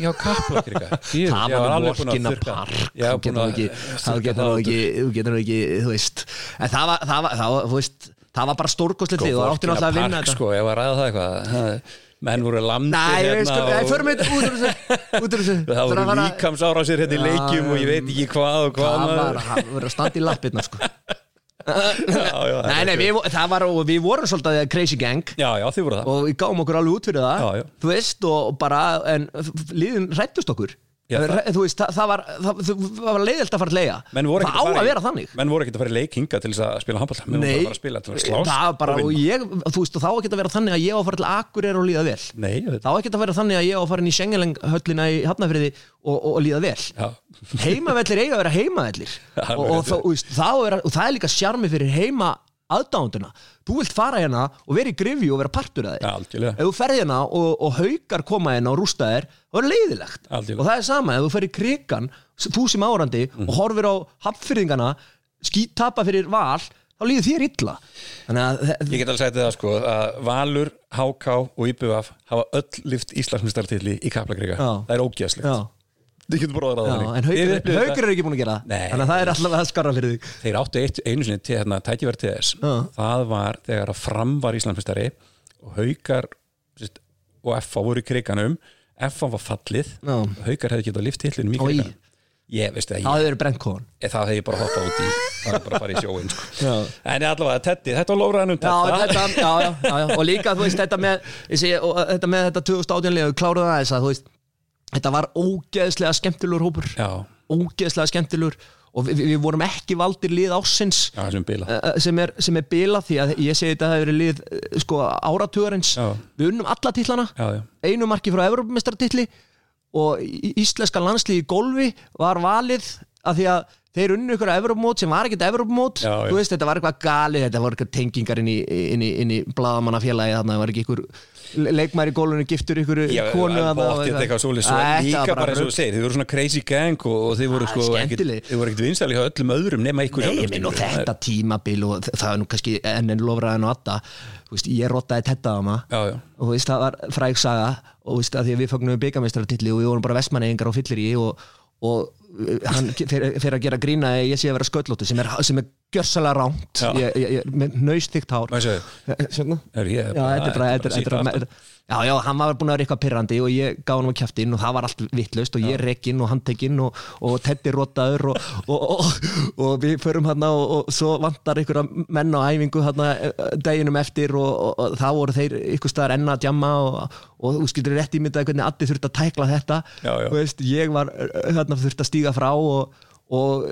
já, kaplakrika það var Walkina Park. Þú það getur ekki, þú getur ekki þú veist, en það var, það var, þú veist það var bara stórkostlegt lið og átti náttúrulega að vinna þetta. sko, ég var að ræða það eitthvað menn voru lamdir Nei, hérna og- nei, förum við út úr þessu það voru líkamsára sér hérna í leikjum og ég veit ekki hvað og hvað Það var að standa í lappirna sko. Já, já, Nei, nei, það var, og við vorum svolítið crazy gang. Já, já, þið voru það. Og við gáum okkur alveg út fyrir það Já, já. þú veist, og bara en liðin rættust okkur veist, það, það var var leiðilt að fara að voru það á að vera þannig. menn voru ekkert að fara í leik hinga til þess að spila handball menn voru bara að spila til að slást bara, ég, veist, og þá ekki að vera þannig að ég á að fara til Akureyri og líða vel. Nei, þá ekki að vera þannig að ég á að fara inn í Schengeleng höllina í Hafnafriði og, og, og líða vel. Já, heimavellir eiga að vera heimavellir. Og, og það er líka sjarmi fyrir heima aðdánduna þú vilt fara hérna og vera í grifju og vera partur að þig algjörlega. Ef þú ferð hérna og, og haukar koma hérna og rústa þér það er leiðilegt. Algjörlega. og það er sama ef þú fer í krigan þú sem árandi Mhm. og horfir á hafnfyrðingana skítapa fyrir val þá líður þér illa. Að Ég get alveg sagt það sko að Valur, HK og IBF hafa öll lift Íslandsmyndstartilli í Kaplakriga Já. það er ógeðslegt. Já, Þið getur bara að ráða en Þið haukur, upplifið haukur er ekki búin að gera það. Þannig að það er alltaf að skara fyrir þig. Þeir áttu eitt, einu sinni til hérna, tækifæri til þess Já. það var þegar að fram var Íslandsmyndstari og haukar sérst, og FA voru í kriganum. FA var fallið. Já. og haukar hefði getað lift tillinum í Oj. kriganum. Ég veist það, það ég, hefur brent kóðan ég, það hefði bara hoppað út í. Það hefði bara farið í sjóin sko. En allavega, Teddy, þetta var lóraðan um þetta, já, já, já, já, og líka þú veist þetta með, ég og, þetta með þetta 2018 liðu, kláruðu það þess að þú veist þetta var ógeðslega skemmtilegur hópur. Já, ógeðslega skemmtilegur og við, við vorum ekki valdir lið ásins já, þessum bila eh, sem er, sem er bila því að ég segi þetta hefur verið lið eh, sko áratugarins. Já. við unnum alla já, einu marki frá Evropamestartitli og íslenska landslið í golfi var valið af því að þeir unnu ykkur Evropamót sem var ekkert Evropamót þú veist, þetta var eitthvað galið, þetta var eitthvað tengingar inn í, inn í, inn í bladamannafélagi þarna, það var ekki ykkur leikmæri í golfinu giftur ykkur Já, konu þarna og bóttið eitthvað? svolítið svo Þetta líka bara eins og þú segir, þið voru svona crazy gang og, og þið voru sko ekkert vinsæli hjá öllum öðrum nema ykkur og skilurðu. þetta tímabil og það er nú kannski enn en lofraðin og veist, ég rottaði þetta á maður og það var fræg saga og að því að við fögnum byggamestarartilli og við vorum bara vestmanneingar og fyllir í og, og hann fyrir að gera grína ég sé að vera sköllóttu sem er, sem er gjörsalega ránt nöystíkt hár. Sérna? er ég Já, Já, já, hann var búin að vera eitthvað pyrrandi og ég gaf hann á kjæftin og það var allt vittlust og ég rekinn og handtekinn og, og Teddy rotaður og, og, og, og við förum hann og, og svo vantar einhverja menn á æfingu hann deginum eftir og, þá voru þeir einhver staðar enna að djamma og, og þú skilur rétt ímyndaði hvernig allir þurfti að tækla þetta. Já, já. Veist, ég var þarna þurfti að stíga frá og og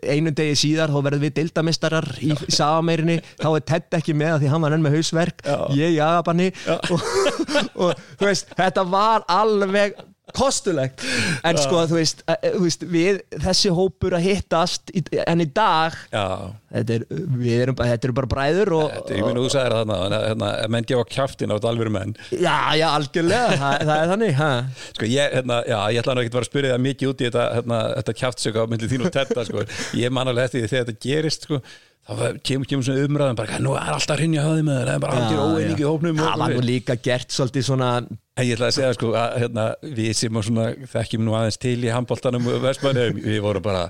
einu degi síðar þá verðum við deildamistarar í sagameirinni þá er Ted ekki með því hann var enn með hausverk Já. ég í agabanni og, og veist, þetta var alveg kostulegt. En sko þú veist, eh, þú veist við þessi hópur að hittast í, en í dag þetta er, við erum, bara- þetta eru bara bræður og, þetta er, ég minn að þú sagðir það þarna hérna, ef menn gefa kjaftin á þetta alvöru menn. Já, já, algjörlega það, það er þannig ha? Sko ég, hérna, já, ég ætla nú ekki að vera að spyrja það mikið út í þetta, hérna, þetta kjaftsöka á myndið þín og tetta, sko. Ég man alveg eftir því þegar þetta gerist, sko var- kemur, kemur svona umræðan bara, nú er alltaf að rinja höfði með það, það er bara algjör óeining í hópnum. Það var nú líka gert svolítið svona En ég ætla að segja sko að hérna, við sem svona, þekkjum nú aðeins til í handbóltanum og vestmannum, við vorum bara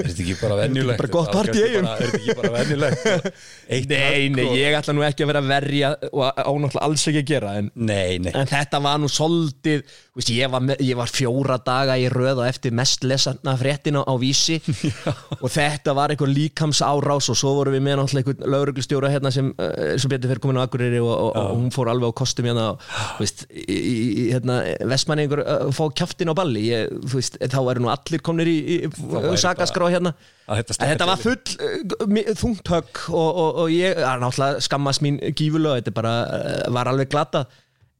er þetta ekki bara Það bara- Er þetta ekki bara venjulegt? Eitt Nei, nei, ég ætla nú ekki að vera verja og ánáttúrulega alls ekki að gera en, Nei, nei. en þetta var nú soldið veist, ég, var, ég var fjóra daga í röð og eftir mest lesana fréttina á vísi. Og þetta var einhver líkams árás og svo vorum við með náttúrulega einhvern lauruglustjóra hérna sem, uh, sem betur fyrir komin á Akureyri og, og, og hún fór alveg á kostum hérna og, veist, í, hérna, vestmanni einhver uh, fá kjaftin á balli. Ég, veist, þá eru nú allir komnir í, í væri sakaskrá hérna. að þetta þetta var full uh, mi- þungt högg og, og, og ég, náttúrulega skammast mín gífulega, þetta bara uh, var alveg glatað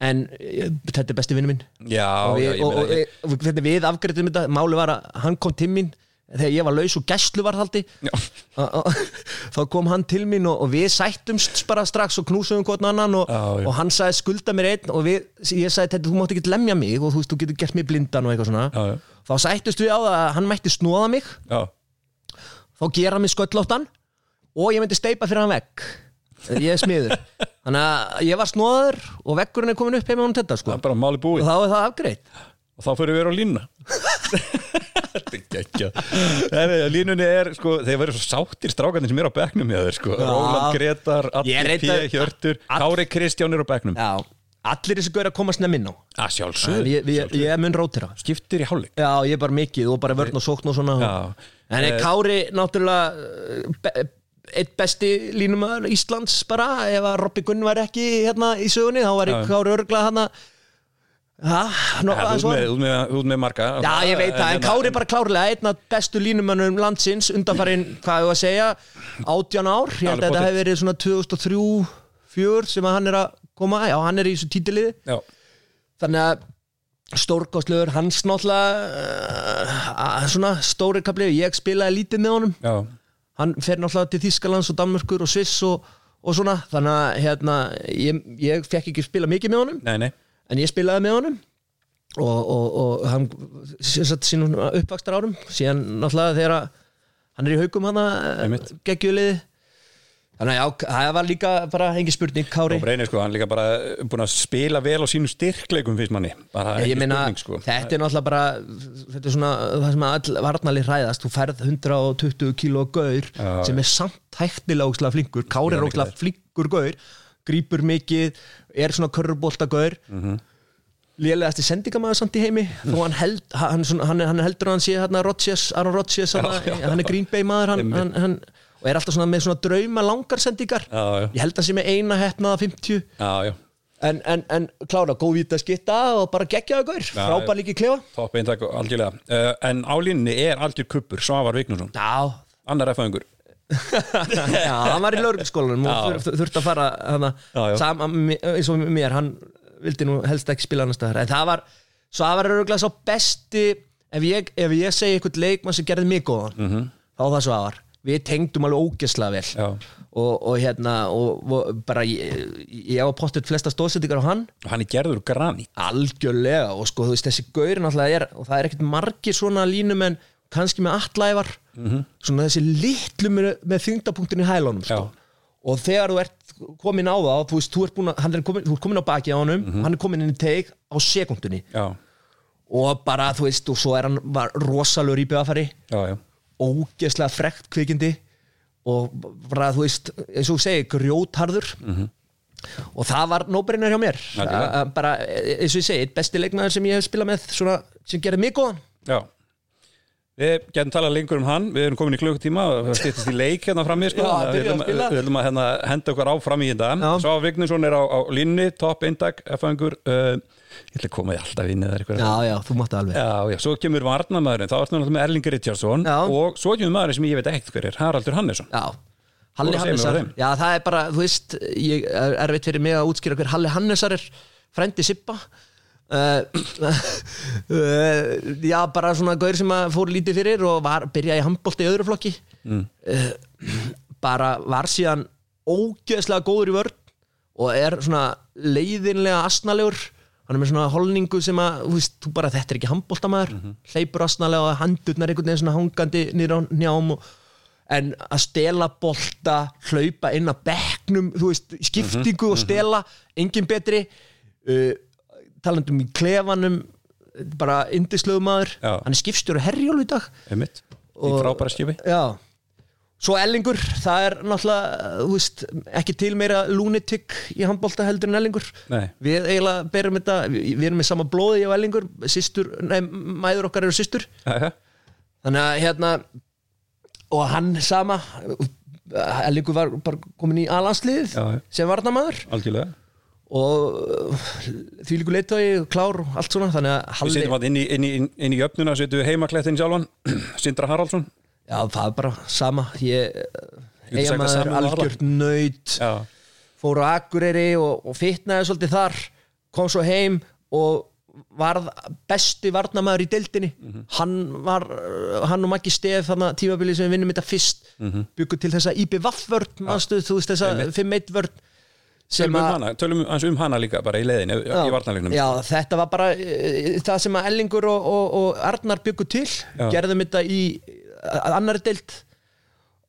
en uh, þetta er besti vinnu minn. Já, og, við, ég hvernig við afgreitum þetta, máli var að hann kom til mín þegar ég var laus og gæslu var haldi þá kom hann til mín og, og við sættumst bara strax og knúsum hvort annan og, Já, já. og hann sagði skulda mér einn. Og við, ég sagði þetta, þú mátt ekki lemja mig og þú veist, þú getur gert mig blindan og eitthvað svona. Já, já. þá sættust við á það að hann mætti snóða mig. Já, þá gera mig sköllóttan og ég myndi steipa fyrir hann vegg ég er smiður. Þannig að ég var snóður og veggurinn er komin upp heima hún þetta það sko. Er bara máli og búið þá er það afgreitt. Og þá fyrir við vera á línuna. Þetta er geggja Línunni er, sko, þeir verður svo sáttir strákarnir sem er á bekknum hjá þeir, sko. Róland Gretar, Allir P. Hjörtur Kári Kristján er á bekknum. Já, allir þessi gaur að koma snemm inn á. Að en sjálfsög ég, ég mun rótira skiptir í hálfleik. Já, ég er bara mikið og bara vörn og sókn og svona. Já. En Eh, Kári náttúrulega be, eitt besti línumöður Íslands bara ef að Robby Gunn var ekki hérna í sögunni þá var Já. Kári örgla hann að þú ert með, marga. Já, ég veit það, en hérna- Kári bara klárlega einn af bestu línumönnum landsins undanfarinn, hvað ég að segja átján ár, ég held að þetta hefur verið svona 2003 4 sem að hann er að koma, já, hann er í þessu títiliði Já, þannig að stórkostlegur, hans náttúrulega uh, svona stóri kapli, ég spilaði lítið með honum. Já, hann fer náttúrulega til Þískalands og Danmörkur og Sviss og, og svona, þannig að hérna, ég, ég fekk ekki spila mikið með honum. Nei, nei. En ég spilaði með honum. Og, og, og hann sagt, sínum uppvakstar árum síðan náttúrulega þegar að hann er í haugum hann Einmitt. geggjuliði þannig að það var líka bara engin spurning, Kári. Og Breynir sko, hann líka bara búin að spila vel á sínum styrkleikum finnst manni. Ég meina, sko. þetta er náttúrulega bara þetta er svona það sem all varnali hræðast. Þú færð 120 kíló gaur Já. sem er samt hægtilega ógslag flinkur. Kári er ógslag flinkur gaur grípur mikið, er svona körrubólta gaur mm. -hmm. lélegasti sendingamæður samt í heimi þó hann, held, hann, hann, hann heldur að hann sé Rodgers, Aaron Rodgers hann, er Green Bay maður hann, og er alltaf svona með svona drauma langar sendingar Já, já, ég held að sé með eina hefnaða 50 já, já. En, en, en klára, góð vita skitta og bara geggjaðu gaur, Já, frábær líki klefa. Topp eintak og algjörlega. Uh, En á línni er algjör kuppur, Svavar Vignarsson Já, Annar F-fæðingur já, hann var í lögregskólanum og þur, þurfti að fara hana, Já, já. sama, eins og mér, hann vildi nú helst ekki spila annars staðar. En það var, svo það var örgulega svo besti ef ég, ef ég segi eitthvað leikmann sem gerði mig góðan Mhm. þá það svo var, við tengdum alveg ógesla vel. Og, og hérna og, og bara ég, ég á pottet flesta stóðsettingar á hann. Og hann er gerður granít. Algjörlega og sko þú veist þessi gaur náttúrulega er og það er ekkert margir svona línumenn kannski með allævar Mhm. svona þessi litlu með, með þyngdapunktin í hælunum sko. Og þegar þú ert komin á það þú veist, þú ert, að, hann er komin, þú ert komin á baki á honum Mhm. hann er komin inn í teig á sekundunni Já, og bara þú veist og svo er hann rosalur í byggafæri ógeðslega frekt kvikindi og bara þú veist eins og þú segir, grjótharður. Og það var nóbreinar hjá mér. Mhm. Algjörlega. A- a- bara eins og ég segi, besti leikmaður sem ég hef spilað með svona, sem gerði mig góðan. Já. Við getum talað lengur um hann, við erum komin í klukkutíma og það stýttist í leik hérna fram í sko, við byrja að að hérna, henda okkur áfram í þetta. Já. Svo Vignarsson er á, á línni, topp eindag, F-fæðingur uh, Ég ætla að koma í alltaf inn eða eitthvað. Já, já, þú mátti alveg. Já, já, svo kemur varnamæðurinn, þá ertu náttúrulega með Erling Richardson Já. og svo kemur maðurinn sem ég veit ekkert hver er, Haraldur Hannesson. Já, Halli Hannesar. Já, það er bara, þú veist ég er erfitt fyrir mig að útskýra hver Halli Hannesar er. Frændi Sippa uh, uh, Já, bara svona gaur sem fór lítið fyrir og var, byrjaði í handbólti í öðru flokki. Mm. bara var síðan ógeðslega góður í vörn og er svona leiðinlega asnalegur hann er með svona holningu sem að þú veist, þú bara þetta er ekki handbóltamæður mm hleypur asnalega og handurnar einhvern veginn svona hangandi niður á njám og, en að stela bolta hlaupa inn að bekknum þú veist, skiptingu og stela engin betri. Uh, talandum í klefanum bara Já. hann er skipstjóri herjólf í dag. Í frábæra skipi. Já Svo Ellingur, það er náttúrulega veist, ekki til meira lunatic í handbólta heldur en Ellingur Nei. Við eiginlega berum þetta við, við erum með sama blóði á Ellingur systur, nei, mæður okkar eru systur Jæja. Þannig að hérna og hann sama Ellingur var bara komin í alanslið Já, já. sem Algjörlega og því líku leitói, klár og allt svona þannig að Við setjum að inn í, inn í, inn í öfnuna setjum við heimaklettin sjálfan Sindra Haraldsson já það er bara sama. Ég, það eigamaður sama um algjört nöyt Já, fór á Akureyri og, og fitnaði svolítið þar. Kom svo heim og varð besti varnamæður í deildinni. Mhm. hann var hann og Maggi Stef þannig að tímabilið sem við vinnum þetta fyrst mm -hmm. byggur til þessa IBVF vörn manstu, þú veist þessa Einmitt. 5-1 vörn. Tölum um hana, tölum aðeins um hana líka bara í leiðin í varnarleiknum. Já, þetta var bara e, það sem að Ellingur og, og, og Arnar byggur til. Já. gerðum þetta í a- annarri deild.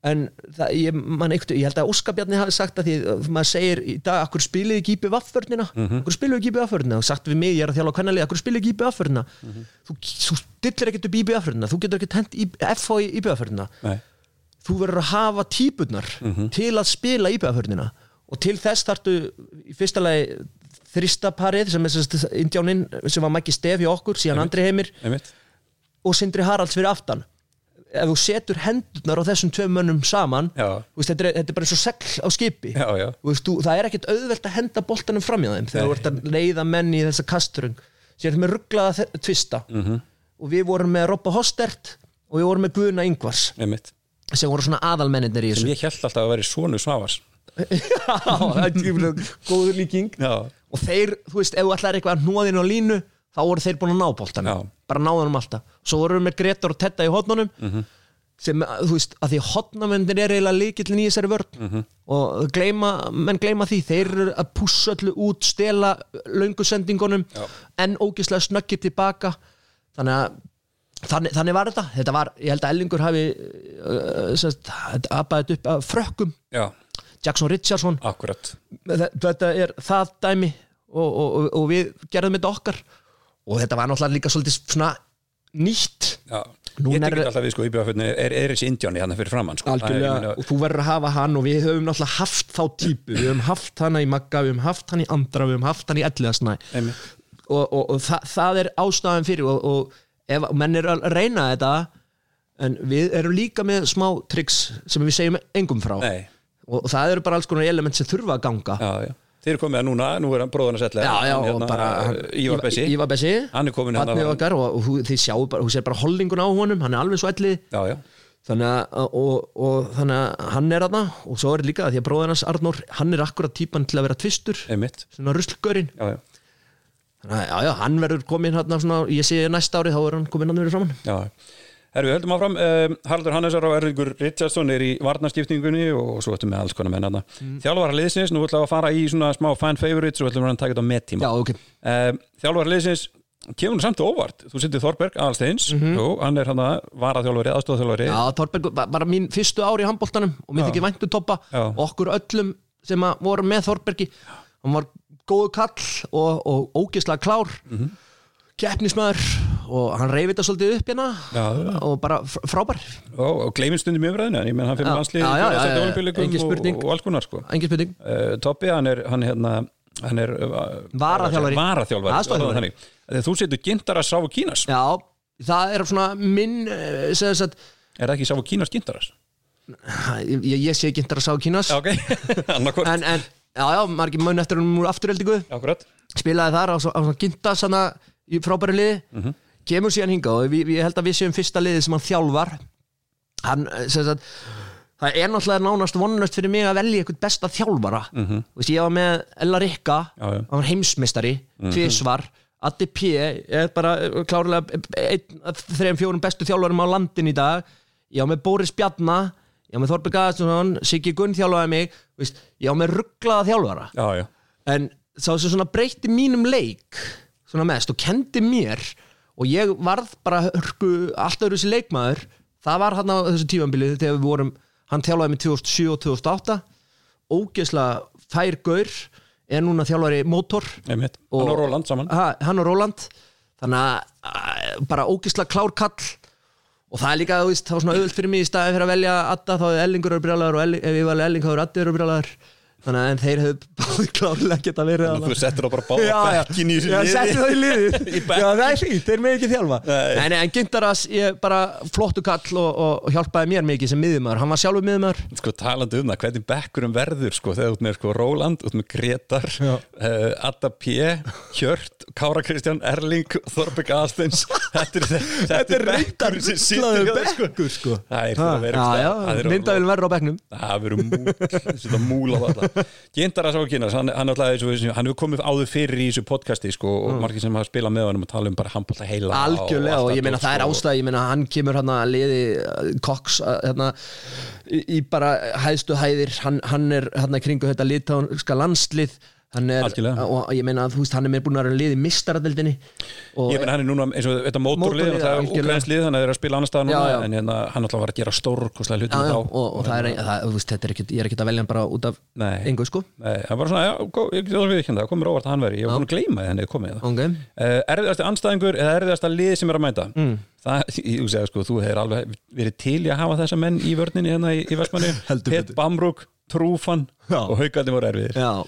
En það, ég, man, eitthvað, ég held að Óskabjarni hafi sagt að því að maður segir í dag akkur spilið ekki íbjöð vafförnina Mhm. akkur spilið ekki íbjöð vafförnina og sagt við mig, ég er að þjála á kannalið akkur spilið ekki íbjöð vafförnina Mhm. þú, þú stillir ekkert upp íbjöð vafförnina þú getur ekkert hent FH í íbjöð vafförnina Nei, þú verður að hafa típurnar Mhm. til að spila íbjöðaförnina og til þess þarftu í fyrsta lagi þristaparið sem er indjáninn sem var Maggi Stef í okkur, síðan Andri Heimir og Sindri Haralds fyrir aftan ef þú setur hendurnar á þessum tveim mönnum saman veist, þetta, er, þetta er bara eins og segl á skipi. Já, já. Veist, þú, það er ekkert auðvelt að henda boltanum fram í þeim þegar þú ert að leiða menn í þessa kasturung sér með rugglaða tvista. Mhm. -hmm. og við vorum með Robba Hostert og við vorum með Guðna einmitt. Sem voru svona aðalmenninir í sem þessu. ég held alltaf að vera svonu Svavars. Já, það er góður líking. Já, og þeir, þú veist, ef þú ætlar eitthvað að hnóðin á línu þá voru þeir búin að ná boltanum. Já. bara náðanum alltaf, svo voru við með Gretar og Tetta í hotnunum Mhm. sem, þú veist, að því hotnamendir er eiginlega líkillin í þessari vörn. Mhm. og gleyma, menn gleyma því þeir eru að pússa öllu út stela löngusendingunum Já. en ógislega snöggir tilbaka. Þannig að Þannig, þannig var þetta, þetta var, ég held að Ellingur hafi sest, aðbæðið upp af frökkum, já, Jackson Richardson. Akkurat. Þe- þetta er það dæmi. Og, og, og, og við gerðum þetta okkar og þetta var náttúrulega líka svolítið svona nýtt. Já. Núna ég tekit alltaf við sko íbjöðafötni er, þessi indjáni hann fyrir framann sko. Algjörlega. og þú verður að hafa hann og við höfum náttúrulega haft þá típu. Við höfum haft hana í Magga, við höfum haft hann í Andra við höfum haft hann í Elliðasnæ. Og, og, og það, það er ástæðan fyrir og, og ef menn er að reyna þetta en við erum líka með smá tricks sem við segjum engum frá. Nei, og, og það eru bara alls konar element sem þurfa að ganga. Já, já Þeir eru komið að núna, nú er hann bróðan að setla já, já, og bara hann- Ívar Bessi Ívar Bessi Hann er komin hérna okkar og, og þú- þið sjáu bara, þú sér bara holdingun á honum, hann er alveg svo ellið. Já, já, þannig að, og, og, þannig að hann er aðna og svo er líka því að bróðir hans Arnór hann er akkurat típan til að vera tvistur. Einmitt. Svona ruslgörinn. Já, já, þannig að já, já, hann verður komin hann svona, ég sé næsta árið þá er hann komin hann verið framann já Herru, við höldum áfram, um, Haraldur Hannesar og Erlingur Richardson er í varnaskiptingunni og svo ættum við alls konar menn aðna mm. Þjálfara liðsins, nú ætlum við að fara í svona smá fan favorites og ætlum við að taka þetta á mettíma. Já, ok, um, Þjálfara liðsins kemur nú samt og óvart, þú sittir Þorberg Aðalsteins, jú, hann er hann að varaþjálfari, aðstofþjálfari já, Þorberg bara mín fyrstu ári í handbóltanum og mér þykir væntu toppa. Já. okkur öllum sem voru með Þorbergi. Hann var góðu kall og, og ógislega klár. Mm Mhm. keppnismæður og hann reyfi þetta svolítið upp hérna Já, og bara fr- frábær. Og, og gleyminn stundum í umræðinu en hann fyrir landslið og, og alls konar sko. Uh, Toppi, hann er hann, hérna, hann er uh, Varaþjálfari. varaþjálfari þannig. Þegar þú setur Gintaras Sáfu Kínas. Já, það er svona minn eh, að er það ekki Sáfu Kínas Gintaras? ég, ég sé að sá kínas. Já, ok, annarkvort. En, en já, já, margir mun eftir hann úr afturheldingu Akkurat, spilaði þar á, á svona gintas hana, í frábæri liði. Mhm. Kemur síðan hinga og ég held að við séum fyrsta liði sem hann þjálfar. Hann, eh, sem sagt það er náttúrulega nánast vonlöst fyrir mig að velja eitthvað besta þjálfara. Mm -hmm. Vist, ég var með Ella Rikka hann var heimsmeistari, tvisvar. Addi P er bara eh, klárlega einn af þreim fjórum bestu þjálfarum á landin í dag. Ég var með Boris Bjarna ég var með Þorberg Aðarsson, Siggi Gunn þjálfaði mig Vist, ég var með rugglaða þjálfara. Já, já. En sá sem svona breytti mínum leik svona mest og kendi mér og ég varð bara hörku alltaf þessi leikmaður. Það var hann á þessu tífambili þegar við vorum hann þjálfaði mig 2007 og 2008 ógeðslega fær gaur er núna þjálfari mótor Einmitt. Og- Hann og Róland saman. Ha, hann og Róland þannig að að, bara ógeðslega klár kall. Og það er líka, þú veist, var svona auðvöld fyrir mig í staði fyrir að velja Adda þá er Ellingur eru brjálæður og Elling, ef ég valið Elling þá er Addi eru brjálæður þannig að þeir hefðu báði klárlega geta verið Þannig að Þú settur það bara báða bekkin í þessu já, setti það í bekk. Já, það er fínt, þeir með ekki þjálfa. Nei. Nei, en Gintaras, ég bara flottu kall og, og, hjálpaði mér mikið sem miðumar Hann var sjálfur miðumar Sko talandi um það, hvernig bekkurum verður sko, þegar ert með sko Róland, út með Gretar uh, Adda P Hjört, Kára Kristján, Erling Þorberg Aðalsteins Þetta er, er bekkur sem þér, sko. bekkur sko. Það er Gindara sá ekki hann, hann, og hann hefur komið áður fyrir í þessu podcasti sko, og margir sem hafa spilað með honum og tala um bara handbólta heila Algjörlega og, allt ég meina það er sko. ástæð Ég meina hann kemur hann að liði uh, Cox uh, hérna, í, í bara hæðstu hæðir Hann, hann er hann að kringu þetta liðtánska landslið Hann er, Algjörlega. og ég meina að þú veist hann er með búin að vera liði mistaradeldinni og Ég menn hann er núna eins og þetta mótorlið Mótorlið, það er að það er að spila annar stað núna Já, já. en hérna, hann alltaf var að gera stórkoslega hlutum já, þá. og, og það er, það, þú veist, þetta er ekkit, ég er ekkit að velja hann bara út af engu sko. Nei, það var svona, já, gó, ég get alveg ekki það komur óvart að hann veri, ég var búin að gleyma því henni komið það ok, uh, Erfiðasti anstæðingur eða erfiðasta lið sem er að mæta? Mm. það, ég segja sko, þú hefur alveg verið til í að hafa þessa menn í vörninni hérna í, í Vestmanni Pet. Bamrúk, Trúfan Já. og Haukandi voru erfiðir. Já,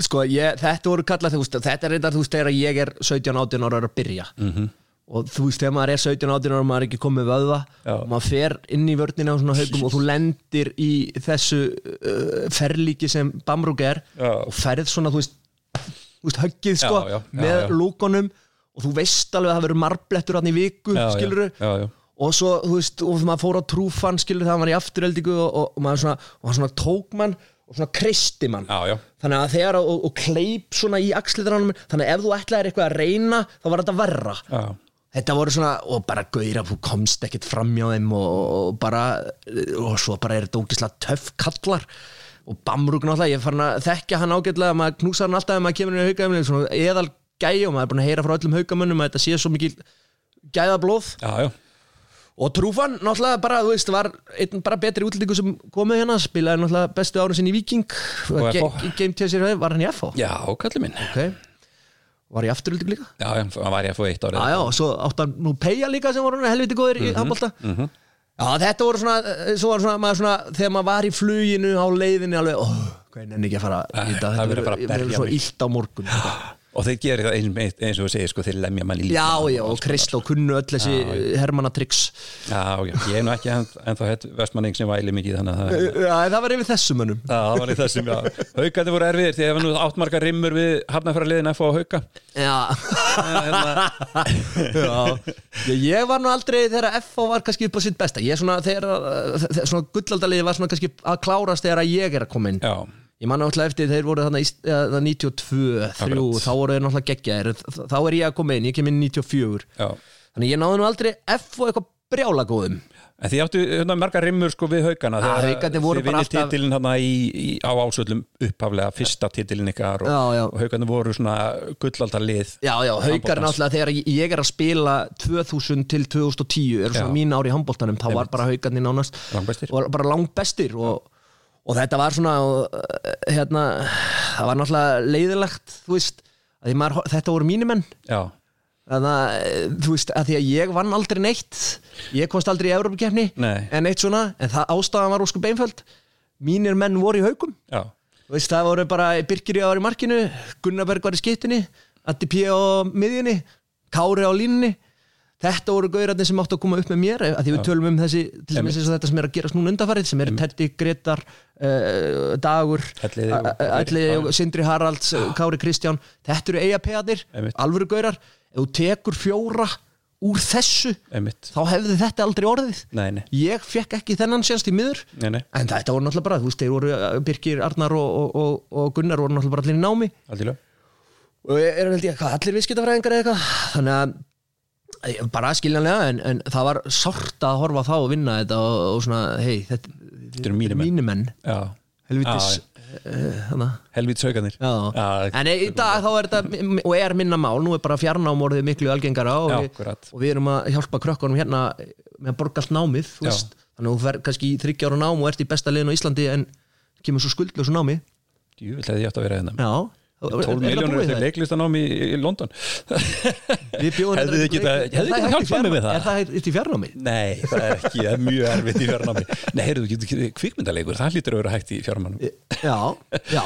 sko, ég, þetta voru kallað veist, þetta er reyndar, þú veist, þegar ég er 17-18 ára að byrja -hmm. og þú veist, þegar maður er 17-18 ára og maður er ekki komið vöðva Já. og maður fer inn í haugum og þú lendir í þessu uh, ferlíki sem Bamrúk er Já. og ferð svona, þú veist, þú veist höggið sko, Já, með lúkonum og þú veist alveg að það verður marblettur hann í viku, Já, já, skilur já, já. og svo, þú veist, og maður fór á trúfann skilur það, var í afturöldingu og, og, maður svona, og svona tók mann og svona kristi mann Já, já. þannig að þegar, og, og kleip svona í axlitranum, þannig að ef þú ætlaðir eitthvað að reyna, þá var þetta verra Já. þetta voru svona, og bara gauðir þú komst ekkert framjá þeim og, og bara, og svo bara er þetta ógislega töff kallar og Bamrúk náttúrulega, ég er farin að þekkja hann ágætlega maður knúsar hann alltaf ef maður kemur inn í haugamönnum svona eðal gæi og maður er búin að heyra frá öllum haugamönnum að þetta sé svo mikil gæðablóð Já, já. Og Trúfan náttúrulega bara, þú veist, var einn bara betri útlendingu sem komið hérna spilaði náttúrulega bestu árin sinni í Viking í Game Chaser, var hann í FH Já, kallið minn. ok, var í afturöldingu líka? Já, hann var ég að fá eitt árið. Já, já, og svo átti hann nú Peja líka sem voru helviti góðir Mhm, í handbólta Já, þetta voru svona, eh, svo var svona, maður svona þegar maður var í fluginu á leiðinu alveg, ó, hvað er nenni ekki að fara í Æ, þetta, það þetta? verður bara að berja mig. Og þeir gerir það eins, eins og þú segir, sko, þeir lemja mann í líka. Já, já, og Kristó kunnu öll þessi hermanatryggs Já, já, ég er nú ekki en, ennþá hett vestmanning sem væli mikið þannig að það... Já, það var yfir þessum mönnum Já, það var í þessum, já. Haukandi voru erfiðir því að það var nú áttmarka rimmur við hafnafæra liðin F og hauka. Já, Hérna, já. Ég, var nú aldrei þegar FH var kannski upp á sitt besta Ég er svona, þegar, þegar svona gullaldaliði var svona kannski að klárast þegar ég er að koma inn já, Ég man náttúrulega eftir þeir voru í, eða, 92, 3, Akkurat. þá voru þeir náttúrulega geggjaðir Þá er ég að koma inn, ég kem inn 94 já. Þannig ég náði nú aldrei F og eitthvað brjála góðum En því áttu hérna, marga rimmur sko við haugana voru þið alltaf- titilin hérna á ásöldum upphaflega fyrsta titilin ykkar og, og haugandi voru svona gullaldar lið Já, já, Handboltans. náttúrulega þegar ég- er að spila 2000 til 2010 eru svona Já. mín ár í handbóltanum þá var bara haukarnir nánast og bara langt bestir og, og þetta var svona uh, hérna, það var náttúrulega leiðilegt þú veist, maður, þetta voru mínimenn þannig að eh, þú veist, að því að ég vann aldrei neitt ég komst aldrei í Európa-kefni Nei. en eitt svona, en það ástæðan var óskup einföld. Mínir menn voru í Þú veist, það voru bara Birkir var í markinu, Gunnarberg var í skiptinni Addi P. á miðjunni Kári á línunni Þetta voru gauðrætni sem áttu að koma upp með mér að því við tölum um þessi, til dæmis eins og þetta sem er að gerast núna undanfarið, sem eru Teddy, Gretar uh, Dagur og Sindri Haralds Kári Kristján, þetta eru eigapeðanir Einmitt. alvöru gauðrar, ef þú tekur fjóra úr þessu, einmitt. þá hefði þetta aldrei orðið. Nei, nei, ég fekk ekki þennan sérst í miður. Nei, nei, En þetta voru náttúrulega bara, þú veist, þeir voru uh, Birgir, Arnar og, og, og, og Gunnar voru náttúrulega bara allir í námi. Allir og er held ég, hvað, allir viðskiptafræðingar eða eitthvað? Þannig að eh, bara skiljanlega, en, en það var sárt að horfa þá og vinna þetta og, og svona, hei, þetta, Þetta eru mínir menn. menn. Helvitis uh, Já. Já, En í dag þá er þetta og er minna mál, nú er bara fjarnámorðið miklu algengara og, Já, við, og við erum að hjálpa krökkunum hérna með að borga allt námið þannig að þú fer kannski í þryggjára nám og ert í besta liðin á Íslandi en kemur svo skuldlösu námi. Jú, vil hefði ég átt að vera hérna. Já 12 Er það miljónur eftir það? leiklistan í, í London. Hefðu þið Er hefðu þið hjálpað fjarnámi? við það? Er það hægt í fjarnámi? Nei, það er ekki, það er mjög erfitt í fjárnámi Nei, heyrðu, þú getur kvikmyndalegur, það hlýtur að vera hægt í fjárnámi Já, já.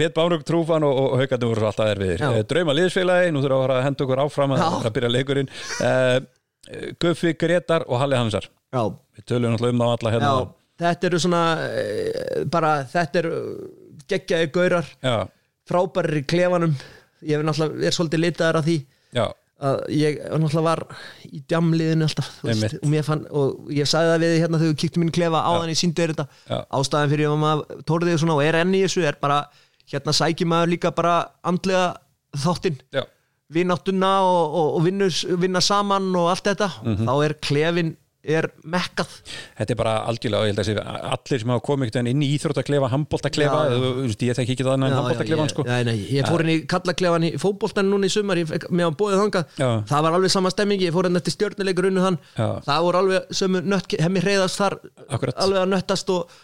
Bet Bánug, Trúfan og, og Haukandi voru alltaf erfiðir. Eh, Drauma liðsfélagi, nú þurfum við að henda okkur áfram að, að byrja leikurinn. Uh, Guffi, Gretar og Halli Hansar Já, Við tölum um það alla hérna Þetta eru svona eh, bara, þetta eru geggjaði gaurar frábærir í klefanum. Ég er náttúrulega er svolítið litaðar af því já, að ég náttúrulega var í djamliðinu alltaf veist, og, fann, og ég sagði það við hérna þegar við kíktum minn klefa áðan ég síndi þér Já. þetta ástæðan fyrir að maður tórðið svona og er enn í þessu er bara hérna sækir maður líka bara andlega þáttinn. Já, vináttuna og, og, og vinna saman og allt þetta. Mhm. þá er klefin er mekkað Þetta er bara algjörlega, ég held að sé allir sem hafa komið inn í íþróttaklefa, veist, ég þekki ekki það en já, sko. ég, ég fór inn í kallaklefan í fótboltan núna í sumar, ég með að bóðið þangað Já. það var alveg sama stemmingi, ég fór inn eftir stjórnuleikur unnu þann, Já. það voru alveg sömu nött, hemmi reyðast þar Akkurat. alveg að nöttast og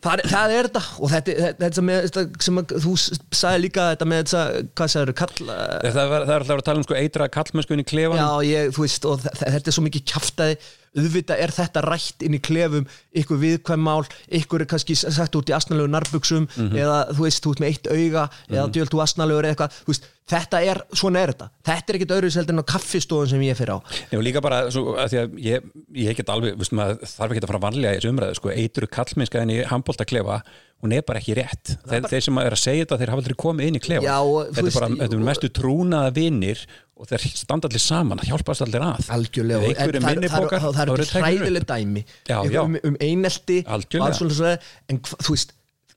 það það er þetta og þetta, þetta, þetta, með, þetta sem að, þú sagði líka þetta með þetta, hvað sagður, kalla Það, það, er- það er alltaf að tala um sko eitra kallmennsku ég, veist, og auðvitað er þetta rætt inn í klefum ykkur viðkvæm mál, ykkur er kannski sagt út í asnalegu narbuxum Mhm. eða þú veist, þú ert með eitt auga eða djöld þú asnalegur eða eitthvað, þú veist, þetta er svona er þetta, þetta er ekkit öðru seldur en á kaffistofun sem ég fyrir á. Já, líka bara, svo, að því að ég, ég get alveg, veist maður, þarf ekki að fara vanlega í þessu umræðu, sko, eitru kallminnska inn í handbóltaklefa, hún er bara ekki rétt. Þeir, þeir sem er að segja þetta, þeir hafa aldrei komið inn í klefa. Já, og þetta er veist, bara, þetta er mestu trúnaða vinnir og þeir standa allir saman, það hjálpast allir að. Algjörlega, er það það- það- það eru eru hræðileg dæmi. Já, já. um, um einelti en þú veist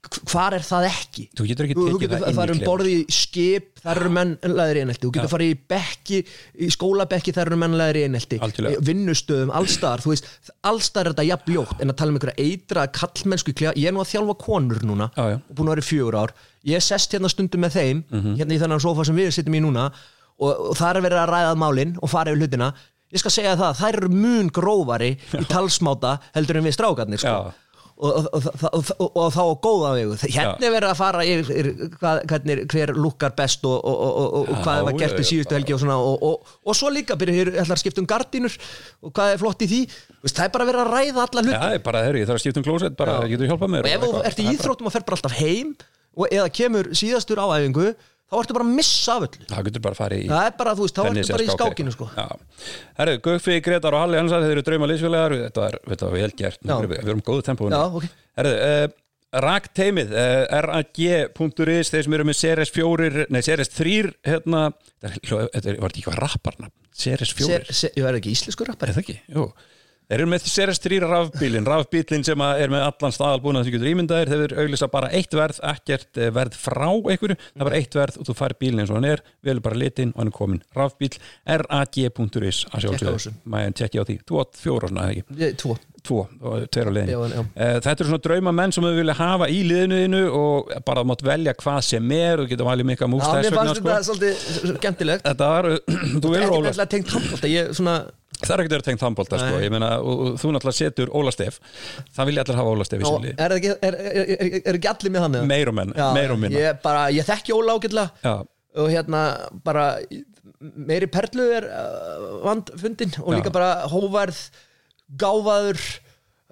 hv- hvar er það ekki? Þú getur ekki tekið það það í er um borði í skip þar eru menn laðir í einelti. Þú getur farið í bekki, í skólabekki þar eru menn laðir í einelti. Algjörlega. vinnustöðum, allstar, þú veist allstar er þetta jafn ljótt en að tala um einhverja eitra kallmennsku í klefa, ég er nú að þjálfa konur núna og búin að vera í fjögur ár. Ég sest hérna stundum með þeim Mhm. hérna í þennan sofa sem við sittum í núna og, og það er verið að ræða málin og fara yfir hlutina. Ég skal segja það, þær eru mun grófari í talsmáta heldur en við strákarnir sko. Og, og, og, þá góða vegu. Hérna er verið að fara yfir, hvað, hvernig, hver lukkar best og, og, og, og Já, hvað var gert já, í síðustu helgi og svona og, og, og svo líka byrjuð ætlar að skipta um gardínur og hvað er flott í því. Það er bara verið að ræða alla hluti. Já, það er bara, herri, ég þarf að skipta um klósett, bara, getur hjálpað mér og ef þú ert í íþróttum og fer bara alltaf heim eða kemur síðastur á æfingu þá ertu bara að missa af öllu. Það getur bara að fara í það er bara, þú veist, þá ertu bara í skákinu sko. Herru, Guffi, Gretar og Halli Hansar, þeir eru drauma liðsfélagar. Þetta var, þetta var vel gert, við við erum góðu tempó Já, ok. Herru, uh, Rakteimið, uh, rag.is þeir sem eru með Ceres 4 nei, Ceres 3 hérna, þetta er- er- var ekki hvað rapparna Ceres 4 Ser, ser, ég verði ekki íslensku rappari? Er það ekki? Jú. Þeir eru með Ceres 3 rafbílin, rafbílin sem er með allan staðalbúna sem getur ímyndaðir, þeir eru auglýsa bara eitt verð, ekkert eh, verð frá einhverju, það er bara eitt verð og þú fær bílinn eins og hann er, velur bara litin og hann er komin rafbíl, rag.is að sjálfsögðu, maður tekja á því, þú átt fjóra svona, eða ekki, Ég- Tvo. Tvo og tveir á liðinu. Já, já. Eh, Þetta eru svona drauma menn sem þau vilja hafa í liðinu og bara mátt velja hvað sem er. Og geta valið mikka múst Já, þess mér vegna, fannst sko. þetta svolítið Ég Það er ekkert að vera tengt handbólta sko. Ég meina, þú náttúrulega setur Óla Stef. Það vilja allir hafa Óla Stef í sinni. er, ekki, er, er, er, ekki allir með hann eða? meir og menn, Já, meir og minna. ég, bara, ég þekki Óla ágætlega. Já, og hérna bara meiri perlu er uh, vand fundin og Já. líka bara hóvarð gáfaður.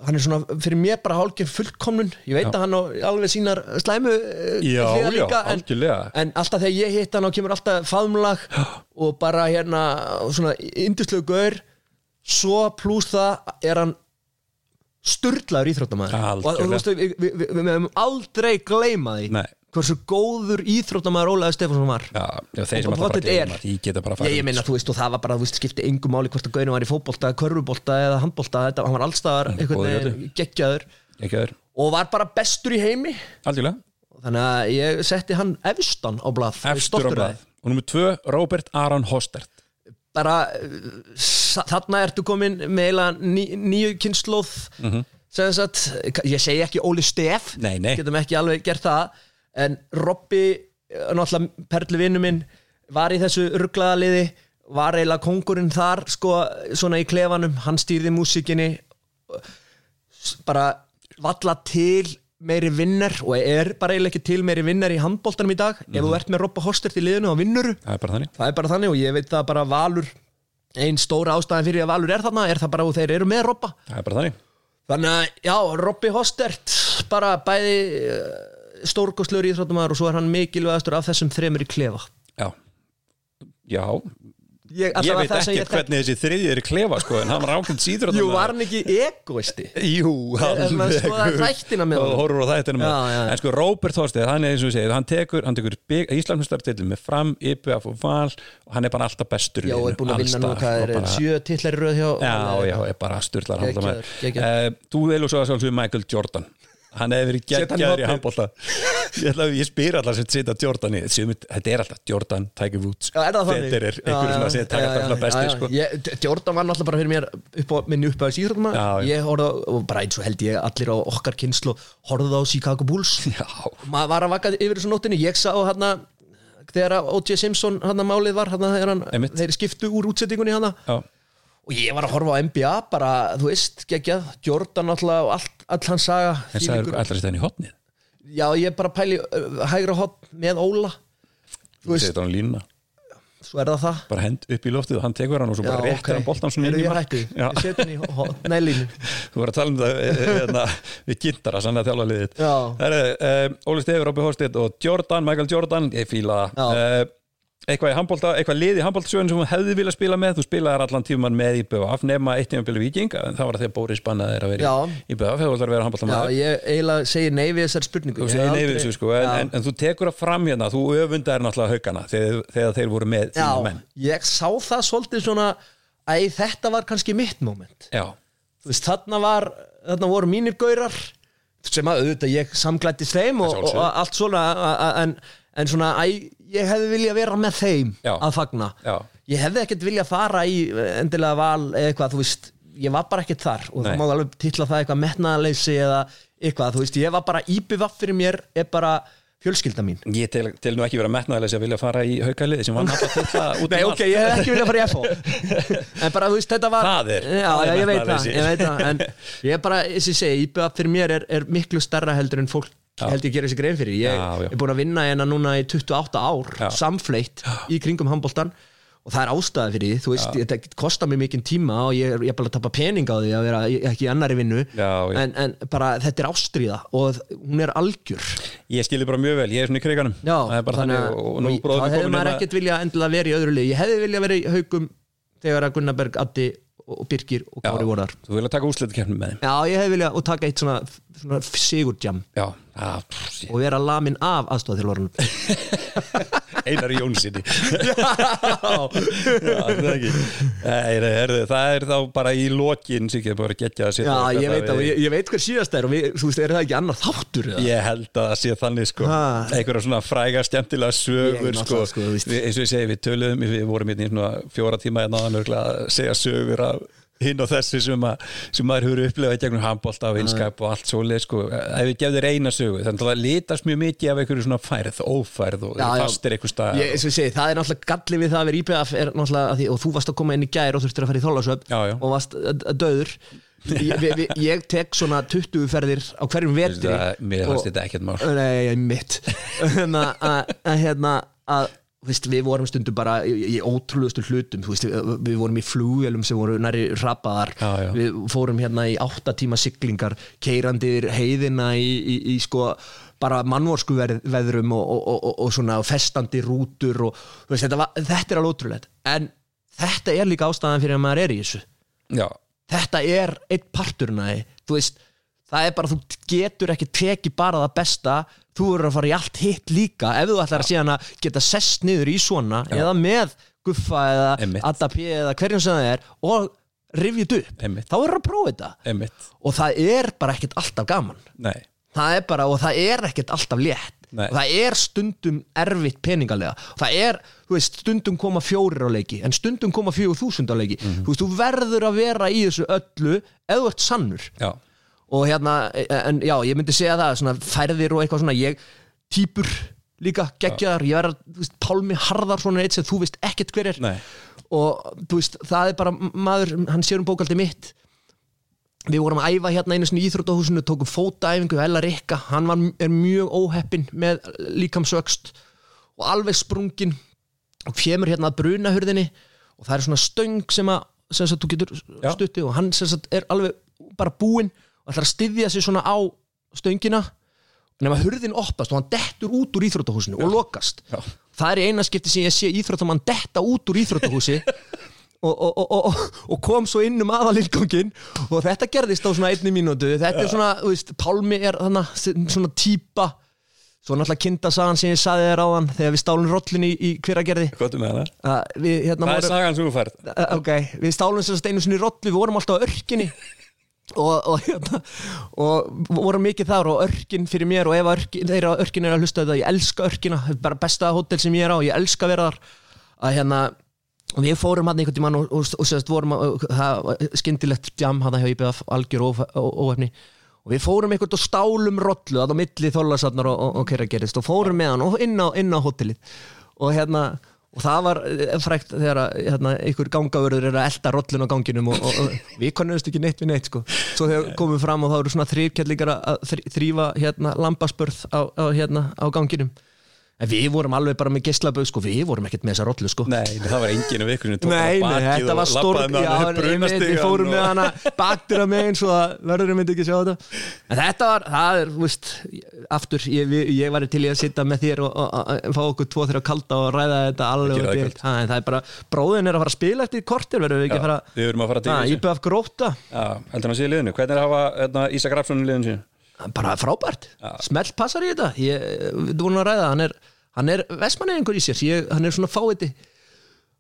Hann er svona fyrir mér bara hálfgerð fullkomnun. Ég veit Já. að hann á alveg sínar slæmu uh, já, hliðar já, líka, en, algjörlega. en alltaf þegar ég hitt hann á kemur alltaf faðmlag og bara hérna svona indislegu gaur svo pluss það er hann sturlaður íþróttamæður og, þú veist, við, við, við, við hefum aldrei gleyma því Nei. hversu góður íþróttamæður Ólaður Stefánsson var. Já, já Og bara pottet er. Ég, ég meina, þú veist, og það var bara, þú veist, skipti engum máli hvort að Gaurin var í fótbolta, körfubolta eða handbolta, þetta, hann var allstaðar geggjaður. Og var bara bestur í heimi. Algjörlega. Þannig að ég setti hann efstan á blað. Efstur á blað. og nummer tvö, Robert Aron Hostert bara, þarna ertu komin með eiginlega ný, nýju kynnslóð sem sagt, ég segi ekki Óli Stef. Nei, nei. getum ekki alveg gert það en Robby, eh, náttúrulega perlu vinnu minn, var í þessu rugglaða liði, var eiginlega kongurinn þar, sko, svona í klefanum hann stýrði músikinni bara valla til meiri vinnar og er bara eiginlega ekki til meiri vinnar í handbóltanum í dag. Ef þú ert með Robba Hostert í liðinu og vinnuru það er bara þannig. það er bara þannig og ég veit það bara Valur einn stóra ástæðan fyrir að Valur er þarna er það bara að þeir eru með Robba. Það er bara þannig. Þannig að já, Robby Hostert bara bæði stórkostlur íþróttumæður og svo er hann mikilvægastur af þessum þremur í klefa. Já, já ég, ég veit ekki hvernig þessi þriðið er klefa sko, en hann var ákveðn síður Jú, var hann ekki egoisti? Jú, Ef maður skoðar þættina með og honum. horfur á þættina með já. en sko Róbert Þorsteð, hann er eins og segið hann tekur, hann tekur Íslandsmyndstartillu með fram, IPF og val og hann er bara alltaf bestur Já, liðinu, er búin að vinna nú hvað og er sjö titlar í röð hjá Já, já, er bara styrlar geggjaður. Þú velur svo að sjálfsögum Michael Jordan hann hefði verið geggjaður í handbólta ég, ég spyr allar sem setja Jordan í þetta er alltaf Jordan, Tiger Woods Já, er einhverjum sem að setja já, alltaf alltaf besti sko. Ég- Jordan var náttúrulega bara fyrir mér upp á, minni upp á síðröndum Já, já. ég horfði bara eins og held ég allir á okkar kynslu horfði á Chicago Bulls. Maður var að vaka yfir þessu nóttinni ég sá hann þegar O.J. Simpson hann málið var hann þegar hann, Einmitt. þeir skiptu úr útsettingunni hann já, og ég var að horfa á NBA bara, þú veist, geggjað. Jordan alltaf og allt, all hans saga en þvílíkur- allar setja hann í hotnið já, ég bara pæli uh, hægra hot með Óla. Þú setja hann á línuna. Svo er það það. Bara hend upp í loftið og hann tekur hann og svo bara Já, réttir ok. hann boltan svona inn í mark ég seti hann í nælínu Þú voru að tala um það eh, eh, hérna, við gintara, sannlega þjálfa liðið Já. Það er uh, Óli Stefur, Robby Hosted og Jordan, Michael Jordan, ég fíla það eitthvað, í handbolta, eitthvað lið í handboltasjöðun sem þú hefði viljað spila með, þú spilaðir allan tíman með í BVF nema eitt tíma byrju viking en það var þegar Bóris bannaði þér að vera Já. í, BVF hefur alltaf að vera handbolta Já, ég eiginlega segir nei við þessar spurningu. Þú Ég segir hef nei við aldrei- þessu sko, en, en, en þú tekur það fram hérna, þú öfundar náttúrulega haugana þegar, þegar þeir voru með Já, menn. ég sá það svolítið svona Æ, þetta var kannski mitt moment. Já, veist, þarna var Þarna voru mínir gaurar sem að auðvitað ég samklættist þeim og, Að og, allt svona en, en svona, æ, ég hefði viljað vera með þeim Já. að fagna Já. Ég hefði ekkert viljað fara í eh, endilega val eða eitthvað, þú veist ég var bara ekkert þar og Nei. það má alveg titla það eitthvað metnaðaleysi eða eitthvað, þú veist, ég var bara íbjöf fyrir mér er bara fjölskylda mín ég tel, tel nú ekki vera metnaðilega að vilja fara í haugaliði sem var náttúrulega til það út Nei, um ok, ég hef ekki viljað fara í FO En bara, þú veist, þetta var Það er- Já, það er ég veit það, metnaðarleysi. ég veit það En ég er bara, eins og ég segi, IBA fyrir mér er, er miklu starra heldur en fólk Já. held ég gerir sér grein fyrir Ég Já, já. er búin að vinna hérna núna í 28 ár. Samfleitt í kringum handbóltan Og það er ástæða fyrir því, þú veist, þetta kostar mér mikinn tíma og ég er, bara að tapa pening á því að vera ekki í annari vinnu. En, en bara þetta er ástríða og hún er algjör. Ég skilði bara mjög vel, ég er svona í kriganum. Það er bara þannig að- og, nú bróðum við hefði komin maður hérna- ekkert vilja endilega verið í öðru lið ég hefði vilja verið í haugum þegar að Gunnarberg, Addi og Birgir og Kári voru þar. Þú vilja taka úrslitakefni með þeim. Já, ég hefði vilja og taka eitt svona, svona sigurjam. Já, ah, pff, og vera lamin af aðstofþjálfarunum Einar Jónssoni Já, það er er þá bara í lokin sem ekki bara getja að já, setja ég veit, að, ég, ég veit hver síðast er og við, þú veist, er það ekki annar þáttur eða? Ég held að það sé þannig sko. Einhverja svona fræga skemmtilega Ég sögur sko, sko, við, eins og ég segi við töluðum við vorum hérna í svona fjóra tíma hérna áðan örugglega að segja sögur af hinn og þessi sem, að, sem maður hefur upplifað í gegnum handbólta og vinskap og allt svoleið sko, ef við gefðir eina sögu þannig að það litast mjög mikið af einhverju svona færð ófærð og Já, fastir einhver stað Ég, segi, það er náttúrulega galli við það að vera er því, og þú varst að koma inn í gær og þurftir að fara í þólasöp og varst döður ég, vi, vi, ég tek svona 20 ferðir á hverjum Það- mér fannst þetta ekkert mál. Nei, mitt Hérna, að að, hérna að veist, við vorum stundum bara í, í ótrúlegustu hlutum veist, við, vorum í flugvelum sem voru næri rapaðar. Já, já. við fórum hérna í átta tíma siglingar keirandi yfir heiðina í, í, í sko bara mannvorsku veðrum og, og, og, og, svona festandi rútur veist, þetta, var, þetta er alveg ótrúlegt. En þetta er líka ástæðan fyrir að maður er í þessu. Já, þetta er einn parturinn að því þú veist, það er bara þú getur ekki tekið bara það besta þú verður að fara í allt hitt líka. Ef þú ætlar að síðan að geta sest niður í svona eða með guffa eða Einmitt. adapí eða hverjum sem það er og rifjit upp, Einmitt. þá verður að prófa þetta. Einmitt. Og það er bara ekkert alltaf gaman. Nei, það er bara, og það er ekkert alltaf létt. Nei. og það er stundum erfitt peningalega. Það er, þú veist, stundum koma fjórir á leiki en stundum koma fjögur þúsund á leiki. Mhm. þú veist, þú verður að vera í þessu öllu ef þú ert sannur. Já, og hérna, en já, ég myndi segja það svona færðir og eitthvað svona ég týpur líka geggjaðar ég verður, þú veist, Pálmi Harðarsson er eitt sem þú veist ekkert hver er. Nei. Og þú veist, það er bara maður, hann sér um bókaldi mitt. Við vorum að æfa hérna einu sinni í Íþróttahúsinu tókum fótaæfingu, Ella Rikka. Hann var, er mjög óheppin með líkamsvöxt og alveg sprungin og kemur hérna að brunahurðinni og það er svona stöng sem að sem sagt, þú getur stutti og hann sem sagt, er alveg bara búinn og ætlar að styðja sig svona á stöngina nema hurðin opnast og hann dettur út úr íþróttahúsinu og lokast. Já. það er í eina skipti sem ég sé íþróttamann detta út úr íþróttahúsi og, og, og, og, og kom svo inn um aðalilgangin og þetta gerðist á svona einni mínútu. Þetta er svona, þú veist, Pálmi er þannig, svona típa. Svo náttúrulega kindasagan sem ég saði þér áðan þegar við stálum rollin í, í hveragerði. Hvað er með hana? að við hérna Það er vorum sagan sem þú færð. Uh, ok, við stálum sagt einu sinni rollu, við vorum alltaf á örkinni og, og, hérna, og vorum mikið þar og örkin fyrir mér og ef örkin, þeirra örkin er að hlusta þetta, ég elska örkina bara besta hótel sem ég er á, ég elska að vera þar. Að hérna við fórum hann einhvern tímann og, og, og vorum að, það var skyndilegt jam hann hjá IBF algjör óf- ó- óefni. Og við fórum einhvern og stálum rollu að á milli þólasarnar og, kæra gerist og fórum með hann inn á, inn á hótelið. Og hérna og það var eh, frækt þegar hérna, einhver gangavörður er að elda rollun á ganginum og, og, og við konumst ekki neitt við neitt sko. svo þegar komum við fram og þá eru svona þrýrkellingar að þrý- þrýfa hérna, lambaspörð á, á, hérna, á ganginum en við vorum alveg bara með geislaböð sko, við vorum ekkert með þessa rollu sko. Nei, það var enginn um ykkur Nei, nei, þetta var stór Já, einmitt, við fórum með hana baktir að megin svo að verðurum myndi ekki sjá þetta. En þetta var, það er, þú veist aftur, ég, við- ég var til í að sitta með þér og, og, og, og fá okkur tvo þrjá kalda og ræða þetta alveg það. Ha, það er bara, bróðin er að fara að spila eftir kortir, verðum við ekki að fara Við erum að fara til Ha, þessu. IBF gróta, Já, að Hvernig er að hafa hérna, Ísak Rafsson? Bara frábært. Smelt passar í þetta. Ég, við vorum að ræða, hann er, hann er vestmanneðingur í sér, ég, hann er svona fáiði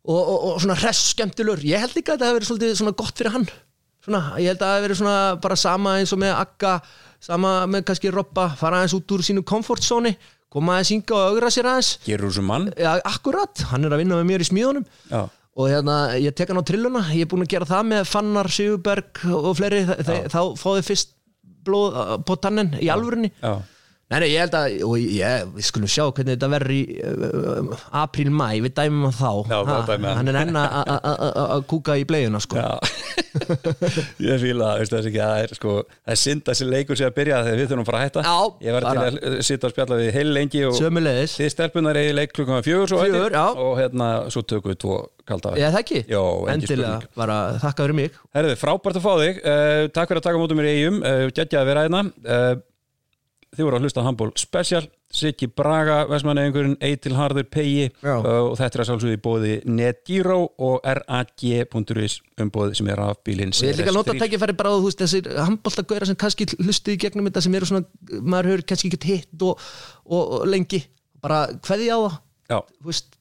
og, og, og svona hress skemmtilur, ég held ekki að þetta hefur verið svona gott fyrir hann. Svona, ég held að það hefur verið svona bara sama eins og með Akka sama með kannski Robba, fara aðeins út úr sínu komfortzóni, koma aðeins hinga og augra sér aðeins, Gerur þessu mann? ja, akkurat. Hann er að vinna með mér í smíðunum. Já, og hérna, ég tek hann á trilluna. Ég er búin að gera það með Fannar, Sigurberg og fleiri, þá fáðu fyrst blóð uh, på tannen í alvörinni já Nei, nei, ég held að, og ég, við skulum sjá hvernig þetta verður í uh, apríl, mæ, við dæmum hann þá. Já, þá dæmum hann. Hann er enn að- að- að að- að kúka í bleiuna, sko. Já, ég fíla það, veistu þess ekki að það er sko, það er synd að þessi leikur sé að byrja þegar við þurfum að fara að hætta. Já, Ég var bara- til að sitja og spjalla við heil lengi og Sömulegis, þið stelpunar eigi leik klukkan fjögur svo Fjögur, já. og hérna svo tökum við tvo kalda ég það ekki? Jó, Endilega, spurning. bara þakka fyrir mig. Herðu, frábært að fá þig. Uh, Takk fyrir að taka mótum mér í eigum uh, Gætja að vera hérna. Uh, Þið voru að hlusta handból special. Siggi Braga, Vestmanneingurinn, Eitil Harður Pegi Já. uh, og þetta er að sjálfsögðu í bóði NetGiro og RAG.is umbóði sem er af bílinn og ég er líka að nota tækifæri bara á þú veist þessir handbóltagauðra sem kannski hlustu í gegnum þetta sem eru svona, maður hefur kannski ekki hitt og, og, og lengi. Bara hverði á það, þú veist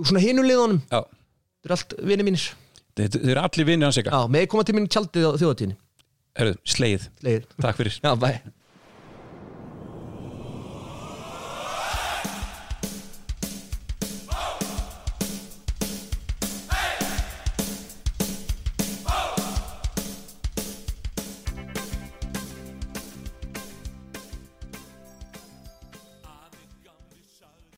svona hinuliðunum, já. Þetta er allt vini mínir. Þið eru allir vinnir hans Já, með koma til mín tjaldið á þjóðatíðinni Herðu, sleið Leir. Takk fyrir. Já,